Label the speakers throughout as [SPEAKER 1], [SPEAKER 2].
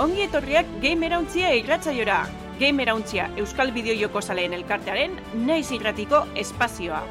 [SPEAKER 1] ongi etorriak Gamerauntzia irratzaiora. Gamerauntzia Euskal Bideojoko Zaleen Elkartearen naiz irratiko espazioa.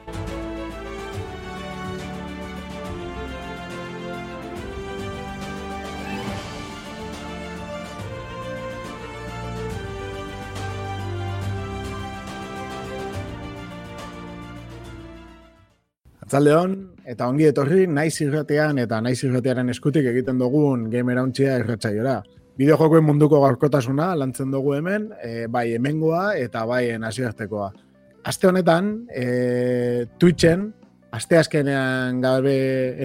[SPEAKER 2] Atzaldeon, eta ongi etorri naiz irratean eta naiz irratearen eskutik egiten dugun gamerauntzia irratzaiora. Bideojokoen munduko gaurkotasuna lantzen dugu hemen, e, bai hemengoa eta bai nazioartekoa. Aste honetan, e, Twitchen, aste azkenean gabe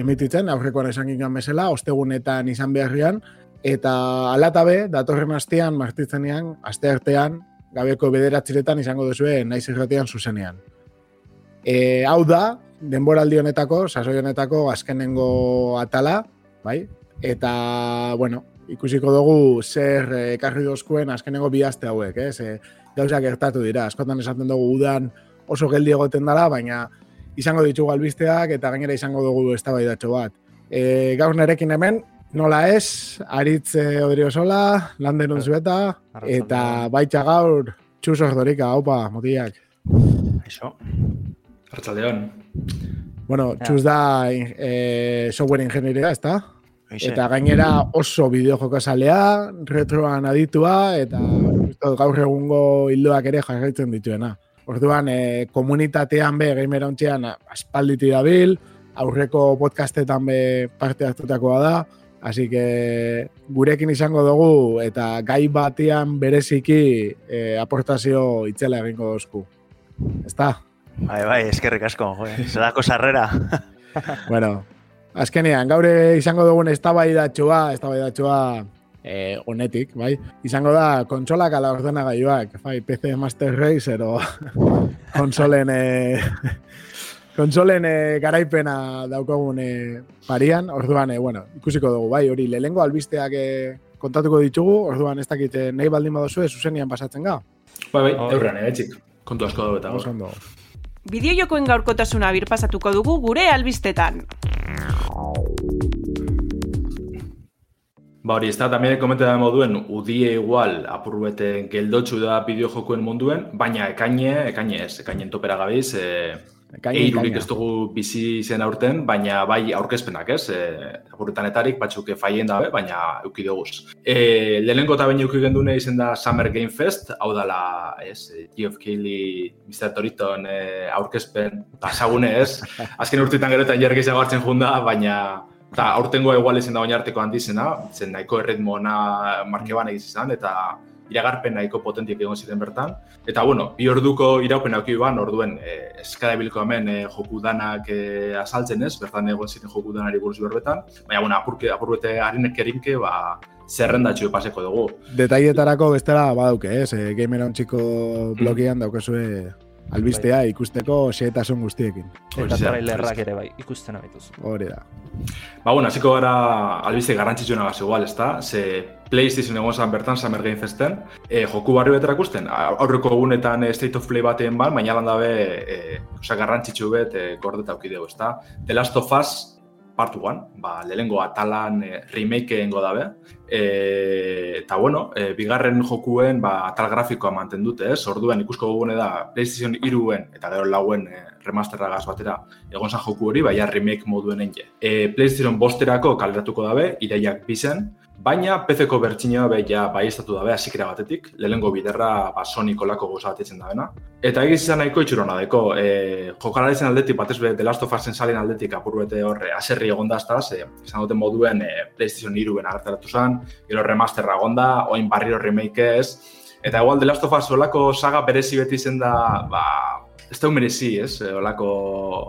[SPEAKER 2] emititzen, aurrekoan esan gingan mesela, ostegunetan izan beharrian, eta alatabe, datorren astean, martitzenean, aste artean, gabeko bederatziretan izango duzue naiz irratean zuzenean. E, hau da, denboraldi honetako, sasoi honetako azkenengo atala, bai? Eta, bueno, ikusiko dugu zer eh, ekarri dozkuen azkenengo bi aste hauek, eh? Ze gauza gertatu dira. Askotan esaten dugu udan oso geldi egoten dela, baina izango ditugu albisteak eta gainera izango dugu eztabaidatxo bat. E, gaur nerekin hemen, nola ez, aritz eh, odriozola, landen unzueta, eta baitxa gaur, txus ordorika, haupa, motiak.
[SPEAKER 3] Eso. Artzaldeon.
[SPEAKER 2] Bueno, txuz da e, software ingenieria, ez da? Eta gainera oso bideojoko salea, retroan aditua, eta gaur egungo hildoak ere jarraitzen dituena. Orduan, e, komunitatean be, gamera ontzean, aspalditi dabil, aurreko podcastetan be parte hartutakoa da, Así que gurekin izango dugu eta gai batean bereziki e, aportazio itzela egingo dozku. Ezta?
[SPEAKER 3] Bai, bai, eskerrik asko. Zerako sarrera.
[SPEAKER 2] bueno, azkenean, gaure izango dugun eztabaidatxoa, eztabaidatxoa eh, honetik, bai? Izango da, kontsolak ala ordena gaiuak, bai, PC Master Race, ero konsolen, eh, konsolen eh, garaipena daukogun eh, parian, orduan, eh, bueno, ikusiko dugu, bai, hori, lehengo albisteak eh, kontatuko ditugu, orduan ez dakit eh, nahi baldin badozu, zuzenian pasatzen ga?
[SPEAKER 3] Bai, bai, eurran, eh, txik. Kontu asko dugu eta
[SPEAKER 2] gaur.
[SPEAKER 1] Bideojokoen gaurkotasuna birpasatuko dugu gure albistetan.
[SPEAKER 3] Ba hori, ez da, tamien komentan moduen, udie igual apurbete geldotxu da bideojokoen munduen, baina ekaine, ekaine ez, ekainen topera gabiz, e, eirurik ez dugu bizi zen aurten, baina bai aurkezpenak ez, e, apurretanetarik batzuk faien dabe, baina euki duguz. E, lehenengo eta baina euki gendune izen da Summer Game Fest, hau dala, ez, Geoff Keighley, Mr. Toriton e, aurkezpen, pasagune ez, azken urtetan gerotan jarriz agartzen junda, baina eta aurtengo egual izan da baina arteko handizena, zen nahiko erritmona marke ban izan, eta iragarpen nahiko potentiek egon ziren bertan. Eta, bueno, bi orduko iraupen auki ban, orduen e, eskadabilko hemen e, joku danak e, azaltzen ez, bertan egon ziren joku danari buruz berbetan. Baina, bueno, apurke, apurbete harinek erinke, ba, zerrendatxo paseko dugu.
[SPEAKER 2] Detaietarako bestela badauke, ez? E, Gamer txiko blogian daukezue albistea ikusteko xeetasun guztiekin.
[SPEAKER 4] Eta trailerrak ere bai, ikusten abituz.
[SPEAKER 2] Hori da.
[SPEAKER 3] Ba, bueno, hasiko gara albiste garrantzitsuena gaz igual, ez da? Ze PlayStation egon zan bertan, Summer Game Festen, e, joku barri betera ikusten. Aurreko egunetan e, State of Play batean ban, baina landabe e, oza, garrantzitsu bet e, gordeta aukideu, ez da? The Last of Us part 1, ba, lehengo atalan e, remake egingo dabe. E, eta bueno, e, bigarren jokuen ba, atal grafikoa manten dute, ez? Orduen ikusko gugune da PlayStation 3 eta gero lauen e, remasterragaz batera egon zan joku hori, baina remake moduen enge. E, PlayStation bosterako kaleratuko dabe, ideiak bizen, Baina PC-ko bertxinioa be ja bai estatu dabe hasikera batetik, lehengo biderra ba, Sony kolako goza batetzen dabena. Eta egiz izan nahiko itxurona deko, e, jokalaritzen aldetik, batez be, The Last of Usen salin aldetik apurbete horre aserri egon da, ze, izan duten moduen e, PlayStation 2 ben agertaratu zen, gero remasterra egon da, oin barriro remake ez, eta igual The Last of Us olako saga berezi beti zen da, ba, ez da merezi, ez? E, olako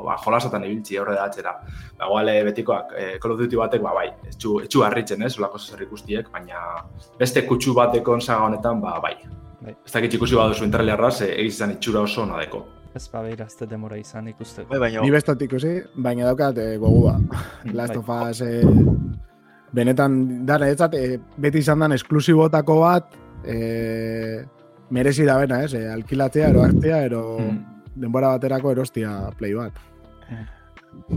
[SPEAKER 3] ba, jolasatan ibiltzi horre da atxera. Ba, igual, betikoak, e, Call of Duty batek, ba, bai, etxu, etxu harritzen, ez? Olako zer ikustiek, baina beste kutsu batekon saga honetan, ba, bai. bai. Ez dakit ikusi baduzu interreliarra, ze egiz izan itxura oso nadeko.
[SPEAKER 4] Ez ba, behira, ez demora izan ikusteko.
[SPEAKER 2] Bai, baina... Ni bestatik ikusi, baina daukat e, gogua. Last bai. of Us, e, benetan, dara, ez e, beti izan dan esklusibotako bat, e, merezi da bena, ez? E, alkilatzea, ero hartzea, ero... Mm denbora baterako erostia play bat.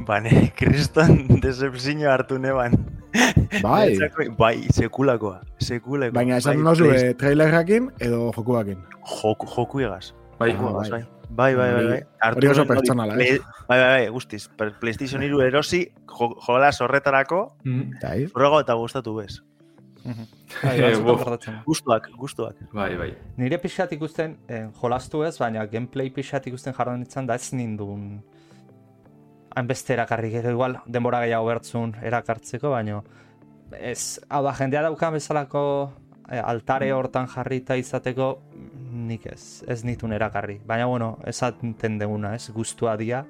[SPEAKER 3] Bane, kriston decepzio hartu neban.
[SPEAKER 2] Bai,
[SPEAKER 5] bai, sekulakoa, sekulakoa.
[SPEAKER 2] baina esan
[SPEAKER 5] Bai,
[SPEAKER 2] nozu eh, trailerrakin edo jokuakin.
[SPEAKER 5] Joku, joku egaz.
[SPEAKER 3] Bai,
[SPEAKER 2] Ah, bai.
[SPEAKER 5] bai. Bai, bai, bai, bai.
[SPEAKER 2] Hori oso
[SPEAKER 5] Arturen hori
[SPEAKER 2] pertsonala, eh?
[SPEAKER 5] Bai, bai, bai, guztiz. PlayStation 3 erosi, jo, jolas horretarako,
[SPEAKER 3] Mhm.
[SPEAKER 2] Bai,
[SPEAKER 5] frogo eta gustatu bez. Gustuak, gustuak.
[SPEAKER 3] Bai, bai.
[SPEAKER 4] Nire pixat ikusten, eh, jolastu ez, baina gameplay pixat ikusten jarran nintzen da ez nindun hainbeste erakarrik, gero igual denbora gehiago bertzun erakartzeko, baina ez, hau da, jendea daukan bezalako eh, altare hortan jarrita izateko, nik ez, ez nitun erakarri. Baina, bueno, esaten deguna, ez, guztua dia,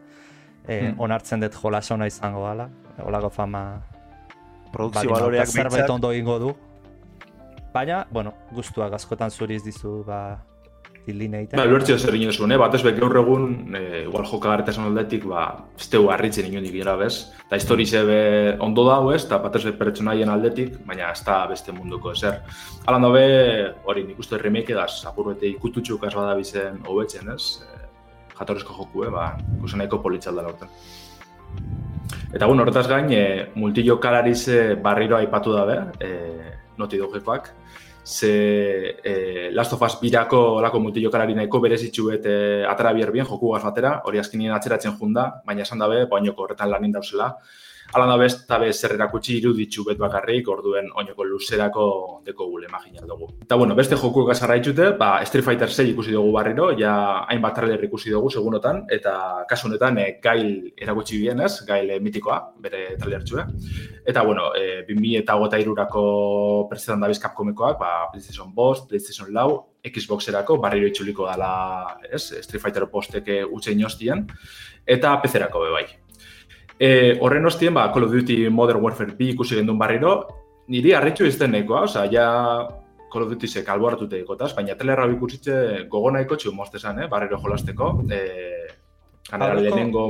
[SPEAKER 4] eh,
[SPEAKER 3] Mm.
[SPEAKER 4] onartzen dut jolas ona izango gala, olako fama
[SPEAKER 5] Produkzio baloreak
[SPEAKER 4] zerbait ondo egingo du. Baina, bueno, gustuak askotan zuriz dizu, ba, dilin egiten.
[SPEAKER 3] Ba, ulertzio zer inosun, eh? Batez be gaur egun, eh, igual jokagarretasun aldetik, ba, ez teu harritzen inondik gira, bez? Eta historize be ondo dago, ez? Eta batez be pertsonaien aldetik, baina ez da beste munduko ezer. Alan dabe, hori nik uste remake edaz, apurbete ikututxuk az badabizen hobetzen, ez? Eh, jatorrizko joku, eh? Ba, ikusen nahiko politzalda laurten. Eta bueno, horretaz gain, e, multijokalariz e, barriro aipatu dabe, e, noti dogekoak, ze e, Last of Us birako olako multijokalari nahiko berezitxu et atara bierbien joku batera, hori azkenien atzeratzen junda, baina esan dabe, bainoko horretan lanin dauzela. Hala da bez, eta bez bet bakarrik, orduen oinoko luzerako deko gule imagina dugu. Eta bueno, beste joku gazarraitxute, ba, Street Fighter 6 ikusi dugu barriro, ja hainbat trailer ikusi dugu segunotan, eta kasu honetan e, gail erakutsi bien ez, gail e, mitikoa, bere trailer txue. Eta bueno, e, 2000 eta gota irurako prezetan dabiz Capcomekoak, ba, PlayStation Bost, PlayStation Lau, Xboxerako barriro itxuliko dala, ez, Street Fighter posteke utxe inostien, eta PC-erako be bai. E, horren ostien, ba, Call of Duty Modern Warfare 2 ikusi gendun barriro, niri harritxu izten nahikoa, osea, ja Call of Duty ze kalboartute ikotaz, baina telerra ikusitze gogo nahiko txu moztezan, eh, barriro jolasteko. E, kanera
[SPEAKER 4] Aurreko-
[SPEAKER 3] lehenengo,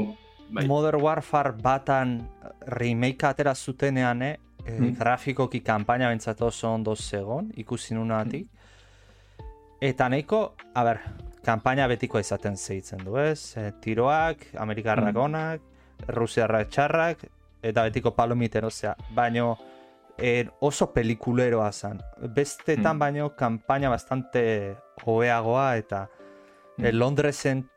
[SPEAKER 3] bai.
[SPEAKER 4] Modern Warfare batan remake atera zutenean, eh, eh,
[SPEAKER 3] Hmm.
[SPEAKER 4] grafikoki kanpaina bentsat oso ondo zegon, ikusi nunatik. Eta nahiko, a ber, kanpaina betiko izaten zeitzen du, ez? E, tiroak, Amerikarrak
[SPEAKER 3] Hmm.
[SPEAKER 4] onak, Rusiarrak txarrak, eta betiko palomiten, osea, baino eh, oso pelikuleroa zen. Bestetan
[SPEAKER 3] Hmm.
[SPEAKER 4] baino kanpaina bastante hobeagoa eta eh,
[SPEAKER 3] Hmm.
[SPEAKER 4] Londresen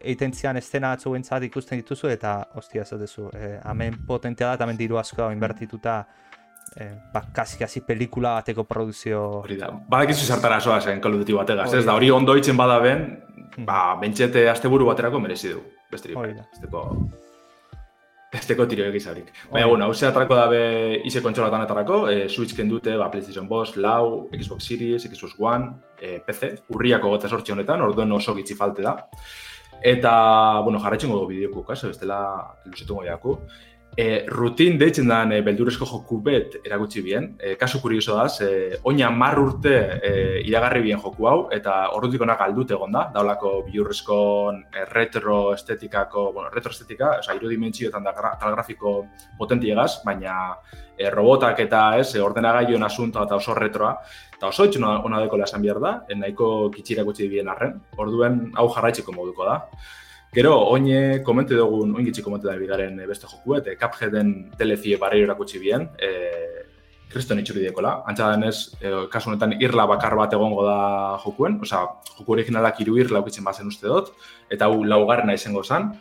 [SPEAKER 4] eiten zian estena atzu bentsat ikusten dituzu eta ostia ez duzu, eh, hemen potentea da eta hemen diru asko inbertituta eh, ba, kasi, kasi pelikula bateko produzio
[SPEAKER 3] Hori da. Badakizu zertara soa zen Call of Duty bategaz, ez da, hori ondo itzen bada ben,
[SPEAKER 4] Hmm.
[SPEAKER 3] ba, bentxete asteburu baterako merezi du. Besterik,
[SPEAKER 4] Hori
[SPEAKER 3] bai.
[SPEAKER 4] da.
[SPEAKER 3] Esteko, esteko tiro egizarik. Baina,
[SPEAKER 4] Hori.
[SPEAKER 3] bueno, hau atrako dabe ize kontsolatan atarako, e, Switch kendute, ba, PlayStation Boss, Lau, Xbox Series, Xbox One, e, PC, urriako gota sortzi honetan, orduen oso gitzi falte da. Eta, bueno, jarraitzen gogo bideokuk, ez, bestela luzetu goiaku. E, rutin deitzen dan e, beldurezko joku bet erakutsi bien. E, kasu kurioso da, e, oina mar urte e, iragarri bien joku hau, eta ordutik onak aldut egon da, daulako biurrezko e, retro estetikako, bueno, retro estetika, oza, irudimentsioetan da tal grafiko potentiegaz, baina e, robotak eta ez, ordenagailuen asuntoa eta oso retroa, eta oso itxuna ona dekola esan behar da, nahiko kitxira gutxi bien arren, orduen hau jarraitzeko moduko da. Gero, oine komente dugun, oin gitxi komente da bigaren e, beste joku, eta Cupheaden telezie barriro erakutsi bien, e, kriston itxuri dekola. Antza denez, e, kasu honetan irla bakar bat egongo da jokuen, osea, joku originalak hiru irla ukitzen bazen uste dut, eta hau laugarrena izango zen.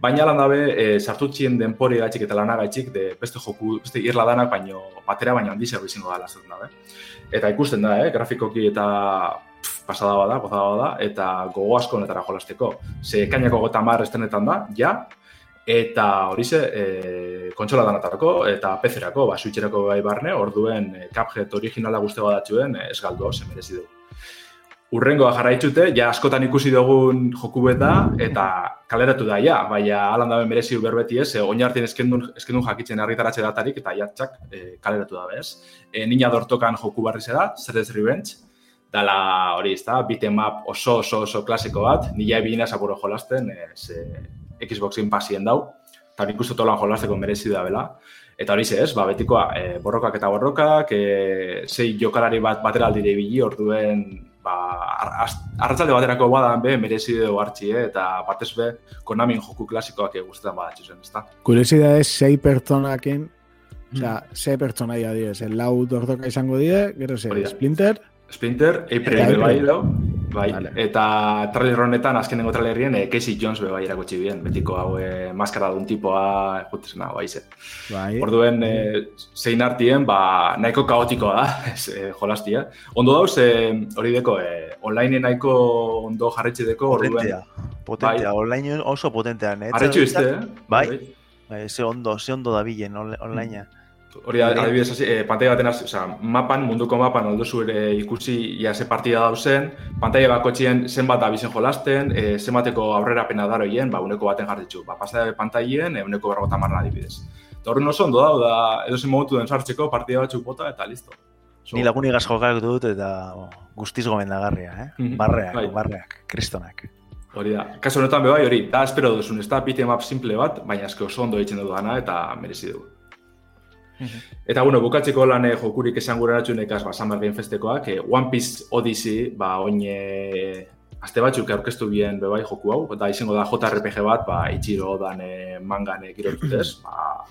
[SPEAKER 3] Baina lan dabe, e, sartutzien denpori gaitxik eta lanagaitxik, de beste joku, beste irla danak, baino batera baino handi zer izango da lazaten dabe. Eta ikusten da, eh, grafikoki eta pasada bada, gozada bada, eta gogo asko honetara jolasteko. Ze ekainako gota mar estenetan da, ja, eta hori ze, e, kontsola danatarako, eta PC-erako, ba, Switch-erako bai barne, orduen e, Cuphead originala guzti badatxuen, e, ez galdu, ze merezi du. Urrengoa jarraitzute, ja askotan ikusi dugun joku bet da, eta kaleratu da, ja, baina alan dabe merezi berbeti ez, e, oin hartien eskendun, eskendun jakitzen argitaratze datarik, eta jatxak e, kaleratu da bez. E, nina dortokan joku barri zera, Zerez Revenge, dala hori ez da, beat'em up oso oso oso klasiko bat, nila ebina zapuro jolasten, e, ze Xboxin pasien dau, eta nik uste tolan jolasteko merezi da bela. Eta hori ez, ba, betikoa, e, borrokak eta borrokak, e, sei jokalari bat batera aldire ibili, orduen, ba, arratzalde baterako badan be, merezi dugu hartzi, eh? eta batez be, Konamin joku klasikoak gustetan badatxu zen, ezta?
[SPEAKER 2] Kuriosidades, sei pertsonakin Osea, ze pertsonaia die, ze lau dordoka izango die, gero ze
[SPEAKER 3] da.
[SPEAKER 2] Splinter,
[SPEAKER 3] Splinter, April be bai dau, bai,
[SPEAKER 2] Vale.
[SPEAKER 3] eta trailer honetan, azkenengo trailerrien, eh, Casey Jones be bai erakutsi bien, betiko hau eh, maskara dun tipoa, jutesena, bai ze.
[SPEAKER 2] bai.
[SPEAKER 3] Orduen, eh, zein artien, ba, nahiko kaotikoa da, ez, eh, jolastia. Ondo dauz, eh, hori deko, eh, online nahiko ondo jarretxe deko, orduen,
[SPEAKER 5] Potentea. Potentea, online oso potentea.
[SPEAKER 3] Jarretxe izte, eh?
[SPEAKER 5] Bai. Bai, ze ondo, ze ondo dabilen on- onlinea.
[SPEAKER 3] Hori adibidez, hasi, eh, pantalla baten hasi, osea, mapan, munduko mapan aldozu ere ikusi ia ze partida dauzen, pantalla bakotxien zenbat abizen jolasten, eh, zenbateko aurrerapena daroien, ba, uneko baten jarritxu. Ba, pasta pantaien, eh, uneko berrogota marra adibidez. Eta horren oso ondo dau, da, edo zen momentu den sartzeko partida batzuk bota eta listo. So,
[SPEAKER 5] Ni lagunigaz jokak dut eta oh, guztiz gomendagarria, eh?
[SPEAKER 3] Mhm.
[SPEAKER 5] Barreak,
[SPEAKER 3] Bai.
[SPEAKER 5] barreak, kristonak.
[SPEAKER 3] Hori da. Kasu honetan be bai, hori, da espero duzun, ez da beat'em up simple bat, baina eske oso ondo egiten du dana eta merezi dugu. Eta, bueno, bukatzeko lan eh, jokurik esan gure eratxunekaz, ba, Summer Game Festekoak, eh, One Piece Odyssey, ba, oin eh, aste batzuk aurkeztu bien bebai joku hau, eta izango da JRPG bat, ba, Ichiro dan eh, mangan eh, kiroltutez, ba,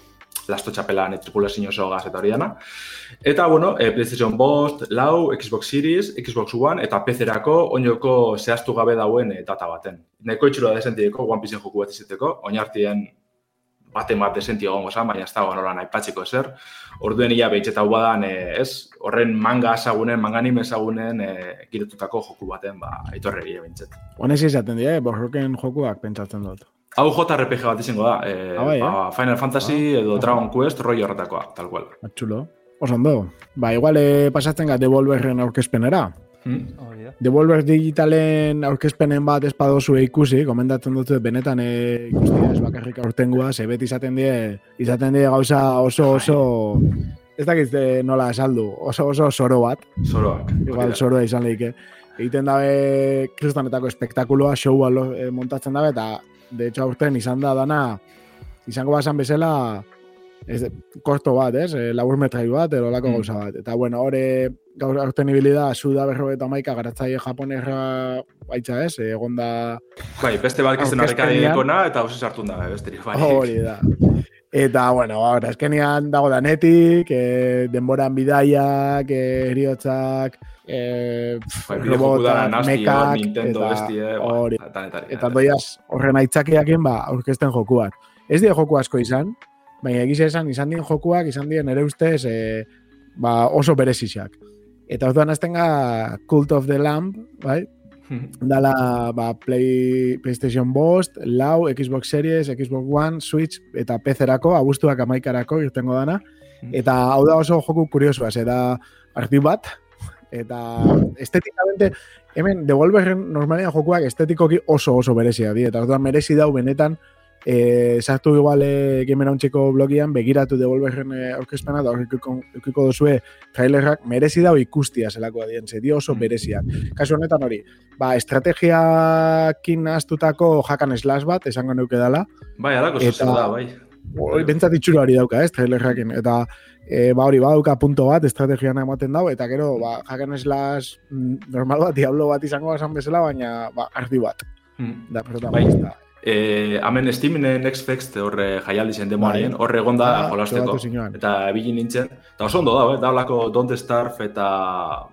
[SPEAKER 3] lasto txapelan tripulazio oso gaz eta hori dana. Eta, bueno, eh, PlayStation Bost, lau, Xbox Series, Xbox One, eta PC-erako oinoko zehaztu gabe dauen eh, data baten. Neko itxura desentieko, One Piece joku bat izeteko, oinartien baten bat desenti egongo zan, baina ez dago nola nahi patxiko ezer. Orduen ia behitxeta hau badan, eh, ez, horren manga ezagunen, manga anime ezagunen, eh, giretutako joku baten, ba, aitorre bide bintzet.
[SPEAKER 2] Honez izaten dira, eh? borroken jokuak pentsatzen dut.
[SPEAKER 3] Hau JRPG bat izango da, eh,
[SPEAKER 2] Ah, bai, eh?
[SPEAKER 3] ba, Final Fantasy edo Dragon Quest, rollo horretakoa, tal cual.
[SPEAKER 2] Atxulo. Oso ondo. Ba, igual eh, pasatzen gara Devolverren aurkezpenera.
[SPEAKER 3] Hmm?
[SPEAKER 2] Devolver digitalen aurkezpenen bat espadozue ikusi, komendatzen dut benetan e, ikustia ez bakarrik aurtengoa, ze beti izaten die, izaten die gauza oso oso, ez dakit eh, nola esaldu, oso oso soro bat,
[SPEAKER 3] Zoroak.
[SPEAKER 2] igual soroa izan lehike. Egiten dabe kristonetako espektakuloa, showa eh, montatzen dabe, eta de hecho aurten izan da dana, izango basan bezala, ez, korto bat, ez? E, labur metrai bat, edo lako
[SPEAKER 3] Mm.
[SPEAKER 2] gauza bat. Eta, bueno, hore, ibili da, suda berro eta maika garatzaile japonerra baitza, ez? E, egon da,
[SPEAKER 3] Bai, beste izan
[SPEAKER 2] Aurkezpenean-
[SPEAKER 3] harreka eta hausen sartu da, besterik. Bai.
[SPEAKER 2] hori da. Eta, bueno, ahora, azkenean dago danetik, e, denboran bidaiak, e, eriotzak, e, pf,
[SPEAKER 3] Bai,
[SPEAKER 2] robotak, mekak,
[SPEAKER 3] Nintendo,
[SPEAKER 2] eta
[SPEAKER 3] bestie,
[SPEAKER 2] hori.
[SPEAKER 3] ba, danetari.
[SPEAKER 2] eta doiaz horren aitzakiakin ba, aurkezten jokuak. Ez baina egize esan izan dien jokuak, izan dien ere ustez e, ba, oso berezizak. Eta orduan azten ga Cult of the Lamb, bai? Dala ba, Play, PlayStation Bost, Lau, Xbox Series, Xbox One, Switch eta PC-erako, abuztuak amaikarako irtengo dana. Eta hau da oso joku kuriosoa, ze da arti bat, eta estetikamente, hemen Devolverren normalean jokuak estetikoki oso oso berezia di, eta orduan merezi dau benetan, e, sartu igual e, gamerauntxeko blogian, begiratu Devolverren e, aurkezpena, da aurkiko, aurkiko duzue trailerrak, merezi dau ikustia zelako adien, ze dio oso bereziak. Kasu honetan hori, ba, estrategiakin nahaztutako jakan slash bat, esango neuke dala,
[SPEAKER 3] Bai, alako
[SPEAKER 2] Eta-
[SPEAKER 3] da, bai.
[SPEAKER 2] Bentsat itxura hori dauka, ez, trailerrakin. Eta, e, ba, hori, badauka punto bat, estrategian ematen dau, eta gero, ba, hacken slash mm, normal bat, diablo bat izango esan bezala, baina, ba, ardi bat,
[SPEAKER 3] Hmm.
[SPEAKER 2] da, protagonista.
[SPEAKER 3] Eh, hemen Steamen Next Fest horre jaialdi zen demoarien,
[SPEAKER 2] Bai.
[SPEAKER 3] horre egon da
[SPEAKER 2] Ah,
[SPEAKER 3] jolasteko. Eta ebili nintzen. Eta oso ondo da, eh? da olako Don't Starve eta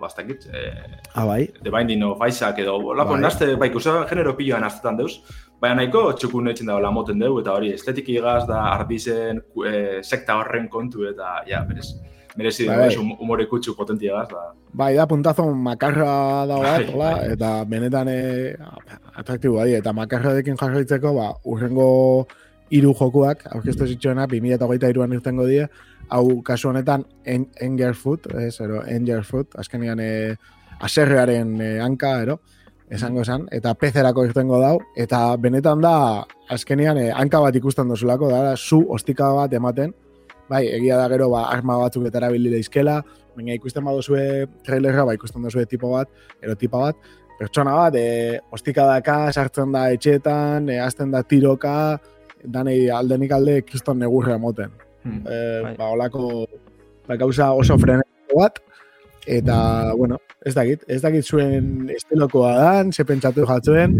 [SPEAKER 3] bastakit, eh,
[SPEAKER 2] Ah, bai,
[SPEAKER 3] The Binding of Isaac edo olako
[SPEAKER 2] Bai.
[SPEAKER 3] naste, bai, kusa genero piloan astetan deuz. Baina nahiko txukun etxen da moten deu, eta hori estetik igaz da ardizen eh, sekta horren kontu eta, ja, berez, merezi
[SPEAKER 2] Bai,
[SPEAKER 3] dugu,
[SPEAKER 2] bai.
[SPEAKER 3] humore kutsu potentia gaz, da.
[SPEAKER 2] bai, da puntazo makarra da bat,
[SPEAKER 3] bai.
[SPEAKER 2] eta benetan e, atraktiboa di, eta makarradekin jarraitzeko, ba, urrengo hiru jokuak, aurkeztu zitsuena, 2008an irtengo die, hau kasu honetan en, Engerfoot, ez, ero, Engerfoot, azkenean e, aserrearen e, hanka, ero, esango esan, eta pezerako irtengo dau, eta benetan da, azkenean e, hanka bat ikusten dozulako, da, zu ostika bat ematen, bai, egia da gero, ba, arma batzuk eta erabili daizkela, baina ikusten badozue trailerra, ba, ikusten dozue tipo bat, ero tipa bat, pertsona bat, e, ostika daka, sartzen da etxeetan, e, azten da tiroka, danei aldenik alde kriston negurra moten.
[SPEAKER 3] Hmm.
[SPEAKER 2] E,
[SPEAKER 4] Bai.
[SPEAKER 2] ba, olako, ba, gauza oso frenetiko bat, eta, bueno, ez dakit, ez dakit zuen estilokoa dan, ze pentsatu jatzuen,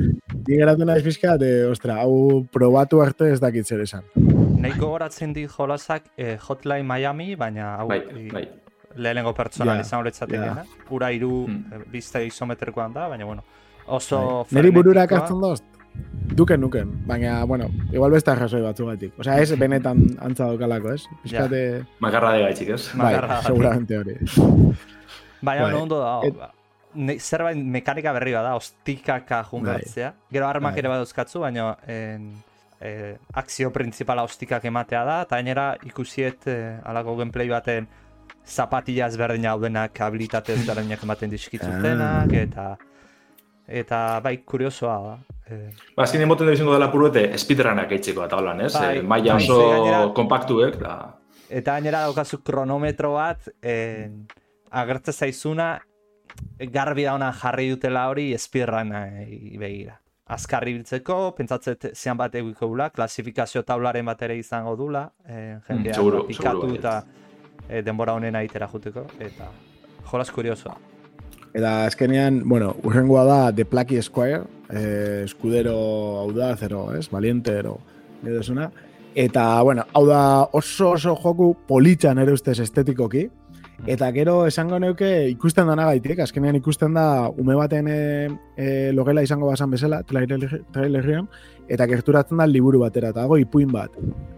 [SPEAKER 2] ni geratu naiz pixka, de, ostra, hau probatu arte ez dakit zer esan.
[SPEAKER 4] nahi gogoratzen dit jolasak eh, Hotline Miami, baina hau
[SPEAKER 3] Bai,
[SPEAKER 4] eh,
[SPEAKER 3] bai.
[SPEAKER 4] Lehenengo pertsonan
[SPEAKER 2] Ja,
[SPEAKER 4] izan horretzatekeena.
[SPEAKER 2] ja.
[SPEAKER 4] Ura iru
[SPEAKER 3] Hmm.
[SPEAKER 4] eh, bizte isometrikoan da, baina bueno, oso
[SPEAKER 2] Neri burura
[SPEAKER 4] frenetikoa.
[SPEAKER 2] ekartzen dozt? Duken, duken. Baina, bueno, igual beste arrazoi batzugatik. Osea, ez benetan antza daukalako, ez? Piskate...
[SPEAKER 3] Makarra de gaitxik, ez?
[SPEAKER 2] Bai, seguramente hori.
[SPEAKER 4] Baina
[SPEAKER 2] Bai.
[SPEAKER 4] bueno, ondo da,
[SPEAKER 2] Et-
[SPEAKER 4] ne- zerbait mekanika berri bat da, ostikaka jungatzea. Gero armak
[SPEAKER 2] Bai.
[SPEAKER 4] ere badauzkatzu, baina en, eh, akzio principala ostikak ematea da, eta gainera ikusiet eh, alako gameplay baten zapatilla ezberdin haudenak habilitate ezberdinak ematen dizkitzutenak, eta eta bai, kuriosoa da. Eh,
[SPEAKER 3] Ba, azken emoten da izango dela puruete speedrunak eitzeko eta holan, ez?
[SPEAKER 4] Bai,
[SPEAKER 3] Eh, Maila
[SPEAKER 4] bai,
[SPEAKER 3] oso
[SPEAKER 4] gainera-
[SPEAKER 3] kompaktuek, da...
[SPEAKER 4] Eta gainera daukazu kronometro bat, eh, agertze zaizuna, garbi da ona jarri dutela hori speedruna begira. Azkar ibiltzeko, pentsatzet zean bat egiko dula, klasifikazio taularen bat ere izango dula, eh, jendea
[SPEAKER 3] seguru,
[SPEAKER 4] pikatu
[SPEAKER 3] seguru
[SPEAKER 4] eta eh, denbora honena itera juteko, eta jolas kuriosoa.
[SPEAKER 2] Eta azkenean, bueno, urrengoa da The Plucky Squire, eh, eskudero hau da, zero, ez? Valiente, ero, edo esuna. Eta, bueno, hau da oso oso joku politxan ere ustez estetikoki. Eta gero esango neuke ikusten dana gaitik, azkenean ikusten da ume baten e, e, logela izango basan bezala, trailer- trailerrean, eta gerturatzen da liburu batera, eta dago ipuin bat.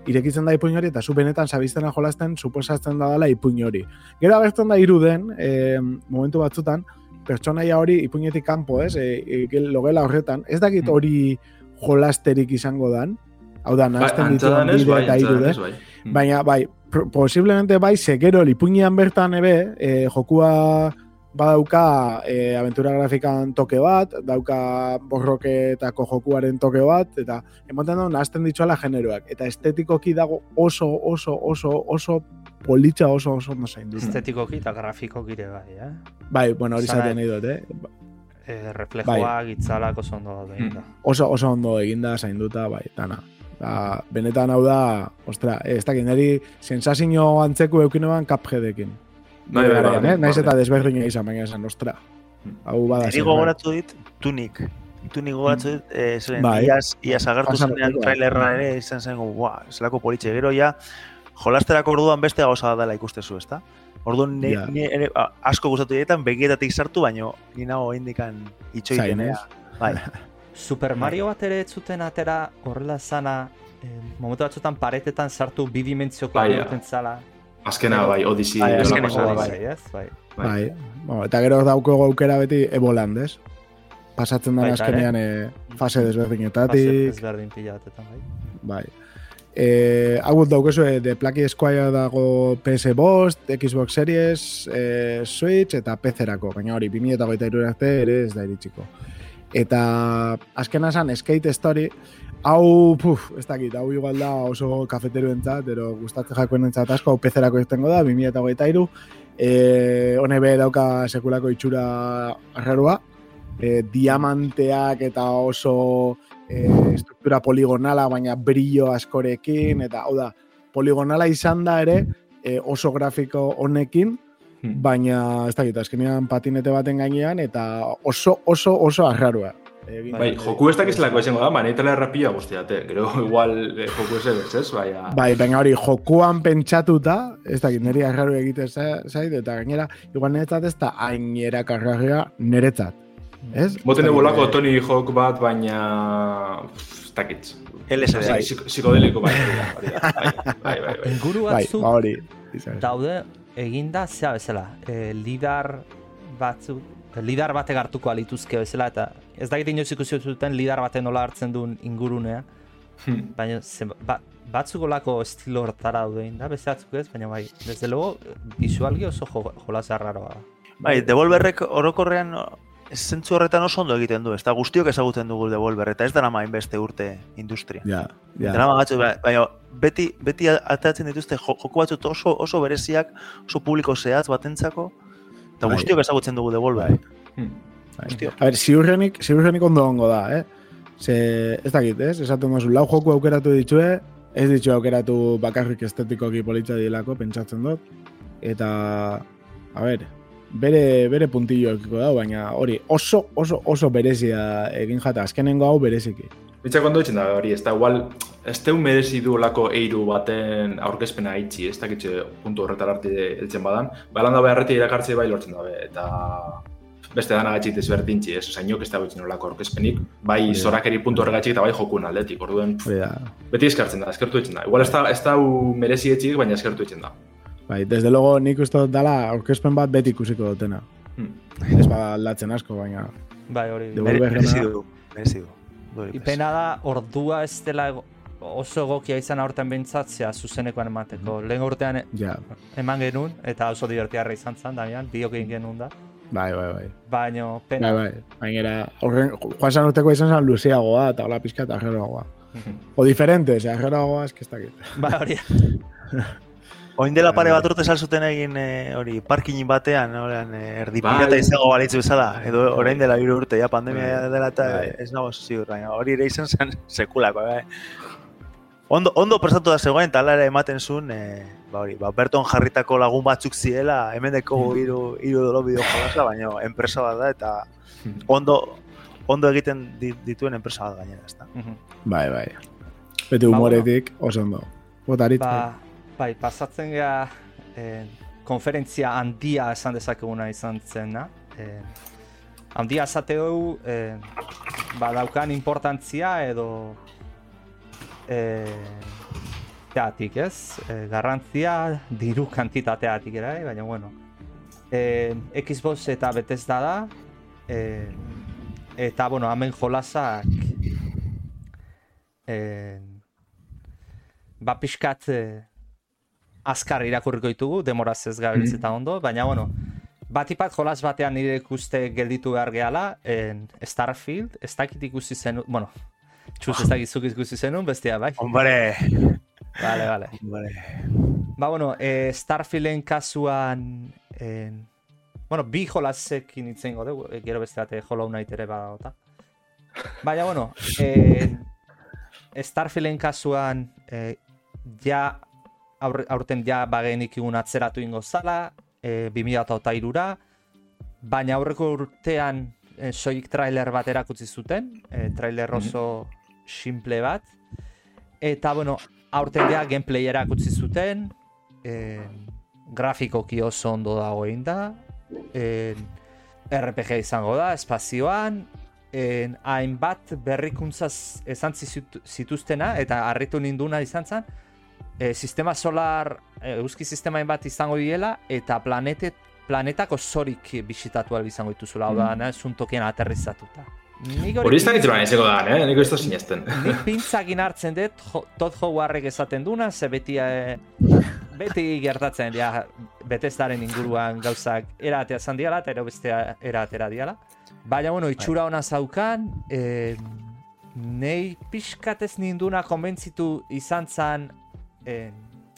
[SPEAKER 2] Irekitzen da ipuin hori, eta zu benetan sabiztena jolasten, suposatzen da dela ipuin hori. Gero agertzen da iruden, e, momentu batzutan, pertsonaia hori ipuinetik kanpo, ez, e, e, logela horretan, ez dakit
[SPEAKER 3] Mm.
[SPEAKER 2] hori jolasterik izango dan, hau da, nahazten
[SPEAKER 3] danez,
[SPEAKER 2] bide
[SPEAKER 3] bai,
[SPEAKER 2] eta irude,
[SPEAKER 3] bai. Mm.
[SPEAKER 2] baina bai, posiblemente bai, segero lipuinean bertan ebe, e, jokua badauka e, aventura grafikan toke bat, dauka borroketako jokuaren toke bat, eta emoten da nahazten ditzuela generoak. Eta estetikoki dago oso, oso, oso, oso politxa oso, oso ondo zain dut.
[SPEAKER 4] Estetikoki eta grafikoki ere bai, eh?
[SPEAKER 2] Bai, bueno, hori zaten nahi dut, eh?
[SPEAKER 4] eh reflejoak, itzalak oso ondo daude.
[SPEAKER 3] Mm.
[SPEAKER 4] da.
[SPEAKER 2] Oso, oso ondo eginda, zainduta, bai, dana. Ba, benetan hau da, ostra, ez dakit, niri sensazio antzeko eukinoan kapjedekin.
[SPEAKER 3] Bai, bai, bai, bai,
[SPEAKER 2] eh? Naiz
[SPEAKER 3] bai.
[SPEAKER 2] eta desberdina izan, baina esan, ostra. Hau bada
[SPEAKER 5] Neri
[SPEAKER 2] zerbait.
[SPEAKER 5] gogoratu dit, tunik. Tunik gogoratu dit, eh, zelen,
[SPEAKER 2] Bai.
[SPEAKER 5] iaz, iaz agertu zenean
[SPEAKER 2] bai.
[SPEAKER 5] trailerra ere izan zen, buah, zelako politxe. Gero ja, jolasterako orduan beste gauza dela ikustezu, ezta? Orduan ni,
[SPEAKER 2] Ja.
[SPEAKER 5] ni ere, asko gustatu dietan begietatik sartu, baino ni nago indikan itxoiten, eh? Bai.
[SPEAKER 4] Super Mario bat ere ez zuten atera horrela zana, eh, momentu batzutan paretetan sartu bidimentzioko
[SPEAKER 3] Bai,
[SPEAKER 4] bai,
[SPEAKER 3] ja.
[SPEAKER 4] zala.
[SPEAKER 3] Azkena, bai, Odyssey.
[SPEAKER 5] Bai,
[SPEAKER 3] dela
[SPEAKER 5] azkeneko
[SPEAKER 3] pasada,
[SPEAKER 5] bai.
[SPEAKER 4] bai, ez? Bai.
[SPEAKER 2] Bai. Bueno, eta gero dauko aukera beti eboland, ez? Pasatzen
[SPEAKER 4] ere.
[SPEAKER 2] azkenean eh, fase
[SPEAKER 4] Fase
[SPEAKER 2] desberdinetatik,
[SPEAKER 4] ezberdin pila batetan, bai.
[SPEAKER 2] bai. Eh, hau daukezu eh, The Plucky Squire dago PS Bost, Xbox Series, eh, Switch eta PC-erako, baina hori 2023 arte ere ez da iritsiko. Eta azkena esan Skate Story, hau, puf, ez dakit, hau igual da oso kafeteruentzat, ero gustatzen jakoenentzat asko, hau PC-erako iztengo da, 2023, eh, hone be dauka sekulako itxura arrarua, eh, diamanteak eta oso eh, struktura poligonala, baina brillo askorekin, eta hau da, poligonala izan da ere, eh, oso grafiko honekin,
[SPEAKER 3] Hmm.
[SPEAKER 2] baina ez dakit, azkenean patinete baten gainean, eta oso, oso, oso arrarua. Egin
[SPEAKER 3] Bai, joku ez dakizelako izango da, manetela errapia guztiate. Gero, igual, eh, joku ez ebez, ez? Baina...
[SPEAKER 2] Bai, baina hori, jokuan pentsatuta, ez dakit, niri arraru egite za- zait, eta gainera, igual niretzat ez da hain erakargarria niretzat. Ez? Ez
[SPEAKER 3] egolako
[SPEAKER 2] eh,
[SPEAKER 3] Tony Hawk bat, baina... Ez dakit.
[SPEAKER 5] LSD.
[SPEAKER 3] Bai, psiko- Psikodeliko bai. Bai, bai, bai, bai.
[SPEAKER 4] Inguru
[SPEAKER 2] Bai,
[SPEAKER 4] batzuk
[SPEAKER 2] ba hori. izan.
[SPEAKER 4] daude eginda zea bezala. E, lidar batzu, lidar bate hartuko alituzke bezala, eta ez dakit inoiz ikusi zuten lidar baten nola hartzen duen ingurunea,
[SPEAKER 3] Hmm.
[SPEAKER 4] baina ze, ba, batzuk olako estilo hortara daude da, beste batzuk ez, baina bai, desde luego, visualgi oso jo, jolaz arraroa da.
[SPEAKER 5] Bai, Devolverrek orokorrean zentzu horretan oso ondo egiten du, ez da guztiok ezagutzen dugu Devolver, eta ez da nama beste urte industria.
[SPEAKER 2] Ja,
[SPEAKER 5] Ja.
[SPEAKER 2] ja.
[SPEAKER 5] Drama batzu, ba- baina beti, beti ateratzen dituzte jo- joku batzut oso, oso bereziak, oso publiko zehatz batentzako, eta
[SPEAKER 2] Bai.
[SPEAKER 5] guztiok ezagutzen dugu Devolver.
[SPEAKER 3] Hmm.
[SPEAKER 5] Hostio.
[SPEAKER 2] A ber, ziurrenik, ziurrenik ondo ongo da, eh? Ze, ez dakit, ez? Esaten duzu, lau joku aukeratu ditue, ez ditu aukeratu bakarrik estetikoki politza dilako, pentsatzen dut. Eta, a ber, bere, bere puntilloekiko da, baina hori oso, oso, oso berezia egin jata, azkenengo hau bereziki.
[SPEAKER 3] Bitzak ondo da hori, ez da, igual, ez teu merezi du lako eiru baten aurkezpena itxi, ez dakitxe puntu horretar arte heltzen badan, ba, lan da beharreti irakartzea bai lortzen dabe, eta beste dana gatxik desberdintzi, ez, oza, inok ez da bitzen olako aurkezpenik, bai
[SPEAKER 2] Hori da.
[SPEAKER 3] zorakeri puntu horregatxik eta bai jokun aldetik, orduen,
[SPEAKER 2] Hori da.
[SPEAKER 3] beti eskartzen da, eskertu ditzen da. Igual ez da, ez da merezi etxik, baina eskertu ditzen da.
[SPEAKER 2] Bai, desde luego nik uste dut dala aurkezpen bat beti ikusiko dutena.
[SPEAKER 3] Hmm.
[SPEAKER 2] Ez bada aldatzen asko, baina...
[SPEAKER 4] Bai, hori.
[SPEAKER 5] Merezi du, merezi du.
[SPEAKER 4] Ipena da, ordua ez dela oso egokia izan aurten bintzatzea zuzenekoan emateko. Lehen urtean e-
[SPEAKER 2] Ja,
[SPEAKER 4] eman genuen, eta oso divertiarra izan zen, Damian, biok egin genuen da.
[SPEAKER 2] Bai, bai, bai.
[SPEAKER 4] Baina,
[SPEAKER 2] Bai,
[SPEAKER 4] pena.
[SPEAKER 2] bai. Baina, horren, joan san urteko izan zen luzeagoa eta hola pizka eta arreroagoa. O diferente, ose, arreroagoa ez que ez dakit.
[SPEAKER 4] Bai, hori.
[SPEAKER 5] Oin dela pare bat urte salzuten egin eh, hori parkinin batean, horan, eh, erdi
[SPEAKER 3] Bai.
[SPEAKER 5] pirata izango balitzu bezala, edo orain dela hiru urte, ja pandemia
[SPEAKER 2] Bai.
[SPEAKER 5] dela eta
[SPEAKER 2] Bai.
[SPEAKER 5] ez nago ziur, hori ere izan zen sekulako, bai. Ondo, ondo prestatu da zegoen, ere ematen zuen, eh, ba hori, ba, Berton jarritako lagun batzuk ziela, hemen deko hiru hiru dolo bideo jolasa, baina enpresa bat da, eta ondo, ondo egiten di- dituen enpresa bat gainera, ezta.
[SPEAKER 4] Mhm.
[SPEAKER 2] Bai, bai. Beti humoretik oso ondo. Botarit.
[SPEAKER 4] Ba, bai, pasatzen gea eh, konferentzia handia esan dezakeguna izan zena. Eh, handia esate dugu, eh, ba, daukan importantzia edo eh, teatik, ez? Eh, garrantzia diru kantitateatik ere, bai, baina bueno. Eh, Xbox eta Bethesda da, eh, eta, bueno, hemen jolasak eh, ba pixkat eh, azkar irakurriko ditugu, demoraz ez gabiltz eta ondo, baina bueno, batipat jolas batean nire ikuste gelditu behar gehala, en Starfield, ez dakit ikusi zenun, bueno, txuz ez dakit zuk ikusi zenun, bestia bai,
[SPEAKER 5] Hombre,
[SPEAKER 4] vale, vale.
[SPEAKER 5] hombre.
[SPEAKER 4] Ba, bueno, eh, Starfielden kasuan, en, bueno, bi jolasekin itzen dugu, eh, gero beste bate Hollow Knight ere badagota. Baina, bueno, eh, Starfielden kasuan, eh, ja, aur, aurten ja bagenik igun atzeratu ingo zala, eh, 2008 baina aurreko urtean eh, soilik trailer bat erakutsi zuten, eh, trailer oso simple bat, eta, bueno, aurten ja gameplay erakutsi zuten, eh, grafikoki oso ondo dago egin da, eh, RPG izango da, espazioan, en, hainbat berrikuntzaz esan zituztena, eta harritu ninduna izan zen, e, sistema solar, e, euski sistema bat izango diela, eta planetet, planetako zorik bisitatu izango dituzula, hau da, mm. suntokian aterrizatuta. Nik
[SPEAKER 3] Hori ez dakit izango da, eh? Niko ez sinesten.
[SPEAKER 4] Nik pintzakin hartzen dut, Todd Howardek esaten duna, ze beti, eh, beti gertatzen, ja, Bethesdaren inguruan gauzak eratea zan diala, eta ero bestea eratera diala. Baina, bueno, itxura ona zaukan, eh, nei pixkatez ninduna konbentzitu izan zan, eh,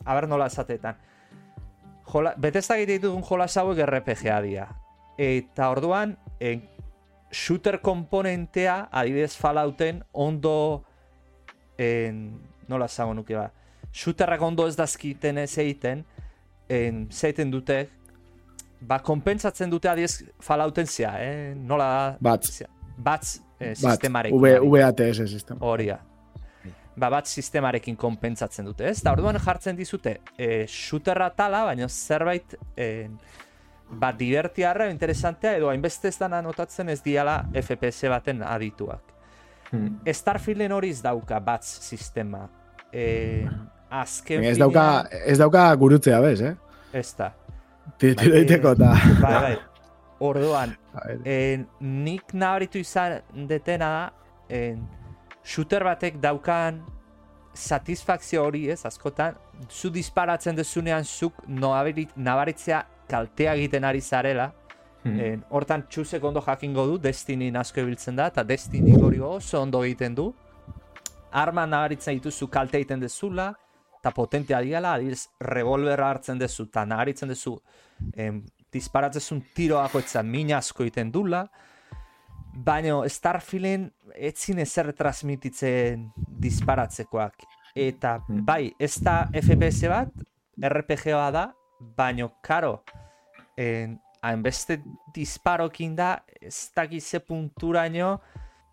[SPEAKER 4] aber nola esatetan. Jola, Bethesda egite dituen jolas hauek RPG-a dira. Eta orduan, eh, shooter komponentea, adibidez Fallouten, ondo, en, nola esango nuke ba, shooterrak ondo ez dazkiten ez egiten, en, zeiten dute, ba, konpentsatzen dute adibidez Fallouten zea, eh? nola,
[SPEAKER 2] Bats.
[SPEAKER 4] zea, bats eh,
[SPEAKER 2] Bat,
[SPEAKER 4] sistemarekin.
[SPEAKER 2] V,
[SPEAKER 4] adibidez.
[SPEAKER 2] VATS sistema.
[SPEAKER 4] Hori da. Ba, bat sistemarekin konpentsatzen dute, ez? Da orduan jartzen dizute, e, shooterra tala, baina zerbait e, ba, divertiarra, interesantea, edo hainbeste ez dana notatzen ez diala FPS baten adituak.
[SPEAKER 3] Hmm.
[SPEAKER 4] Starfielden hori ez dauka bat sistema. E, azken
[SPEAKER 2] Baina ez dauka, ez dauka gurutzea bez, eh?
[SPEAKER 4] Ez da.
[SPEAKER 2] Tiro egiteko eta...
[SPEAKER 4] Bai, bai. Orduan, En, nik nabaritu izan detena da, en, shooter batek daukan satisfakzio hori ez, askotan, zu disparatzen dezunean zuk nabaritzea kaltea egiten ari zarela,
[SPEAKER 3] Hmm.
[SPEAKER 4] en, hortan txusek ondo jakingo du, Destiny asko ibiltzen da, eta Destiny hori oso ondo egiten du, arma nabaritzen dituzu kalte egiten dezula, eta potentea diala, adibidez, revolverra hartzen dezu, eta nabaritzen dezu, em, disparatzezun tiroako etza min asko egiten dula, baina Starfielden etzin ezer transmititzen disparatzekoak. Eta
[SPEAKER 3] Hmm.
[SPEAKER 4] bai, ez da FPS bat, RPG-a da, baina karo, en, hainbeste disparokin da, ez dakize punturaino,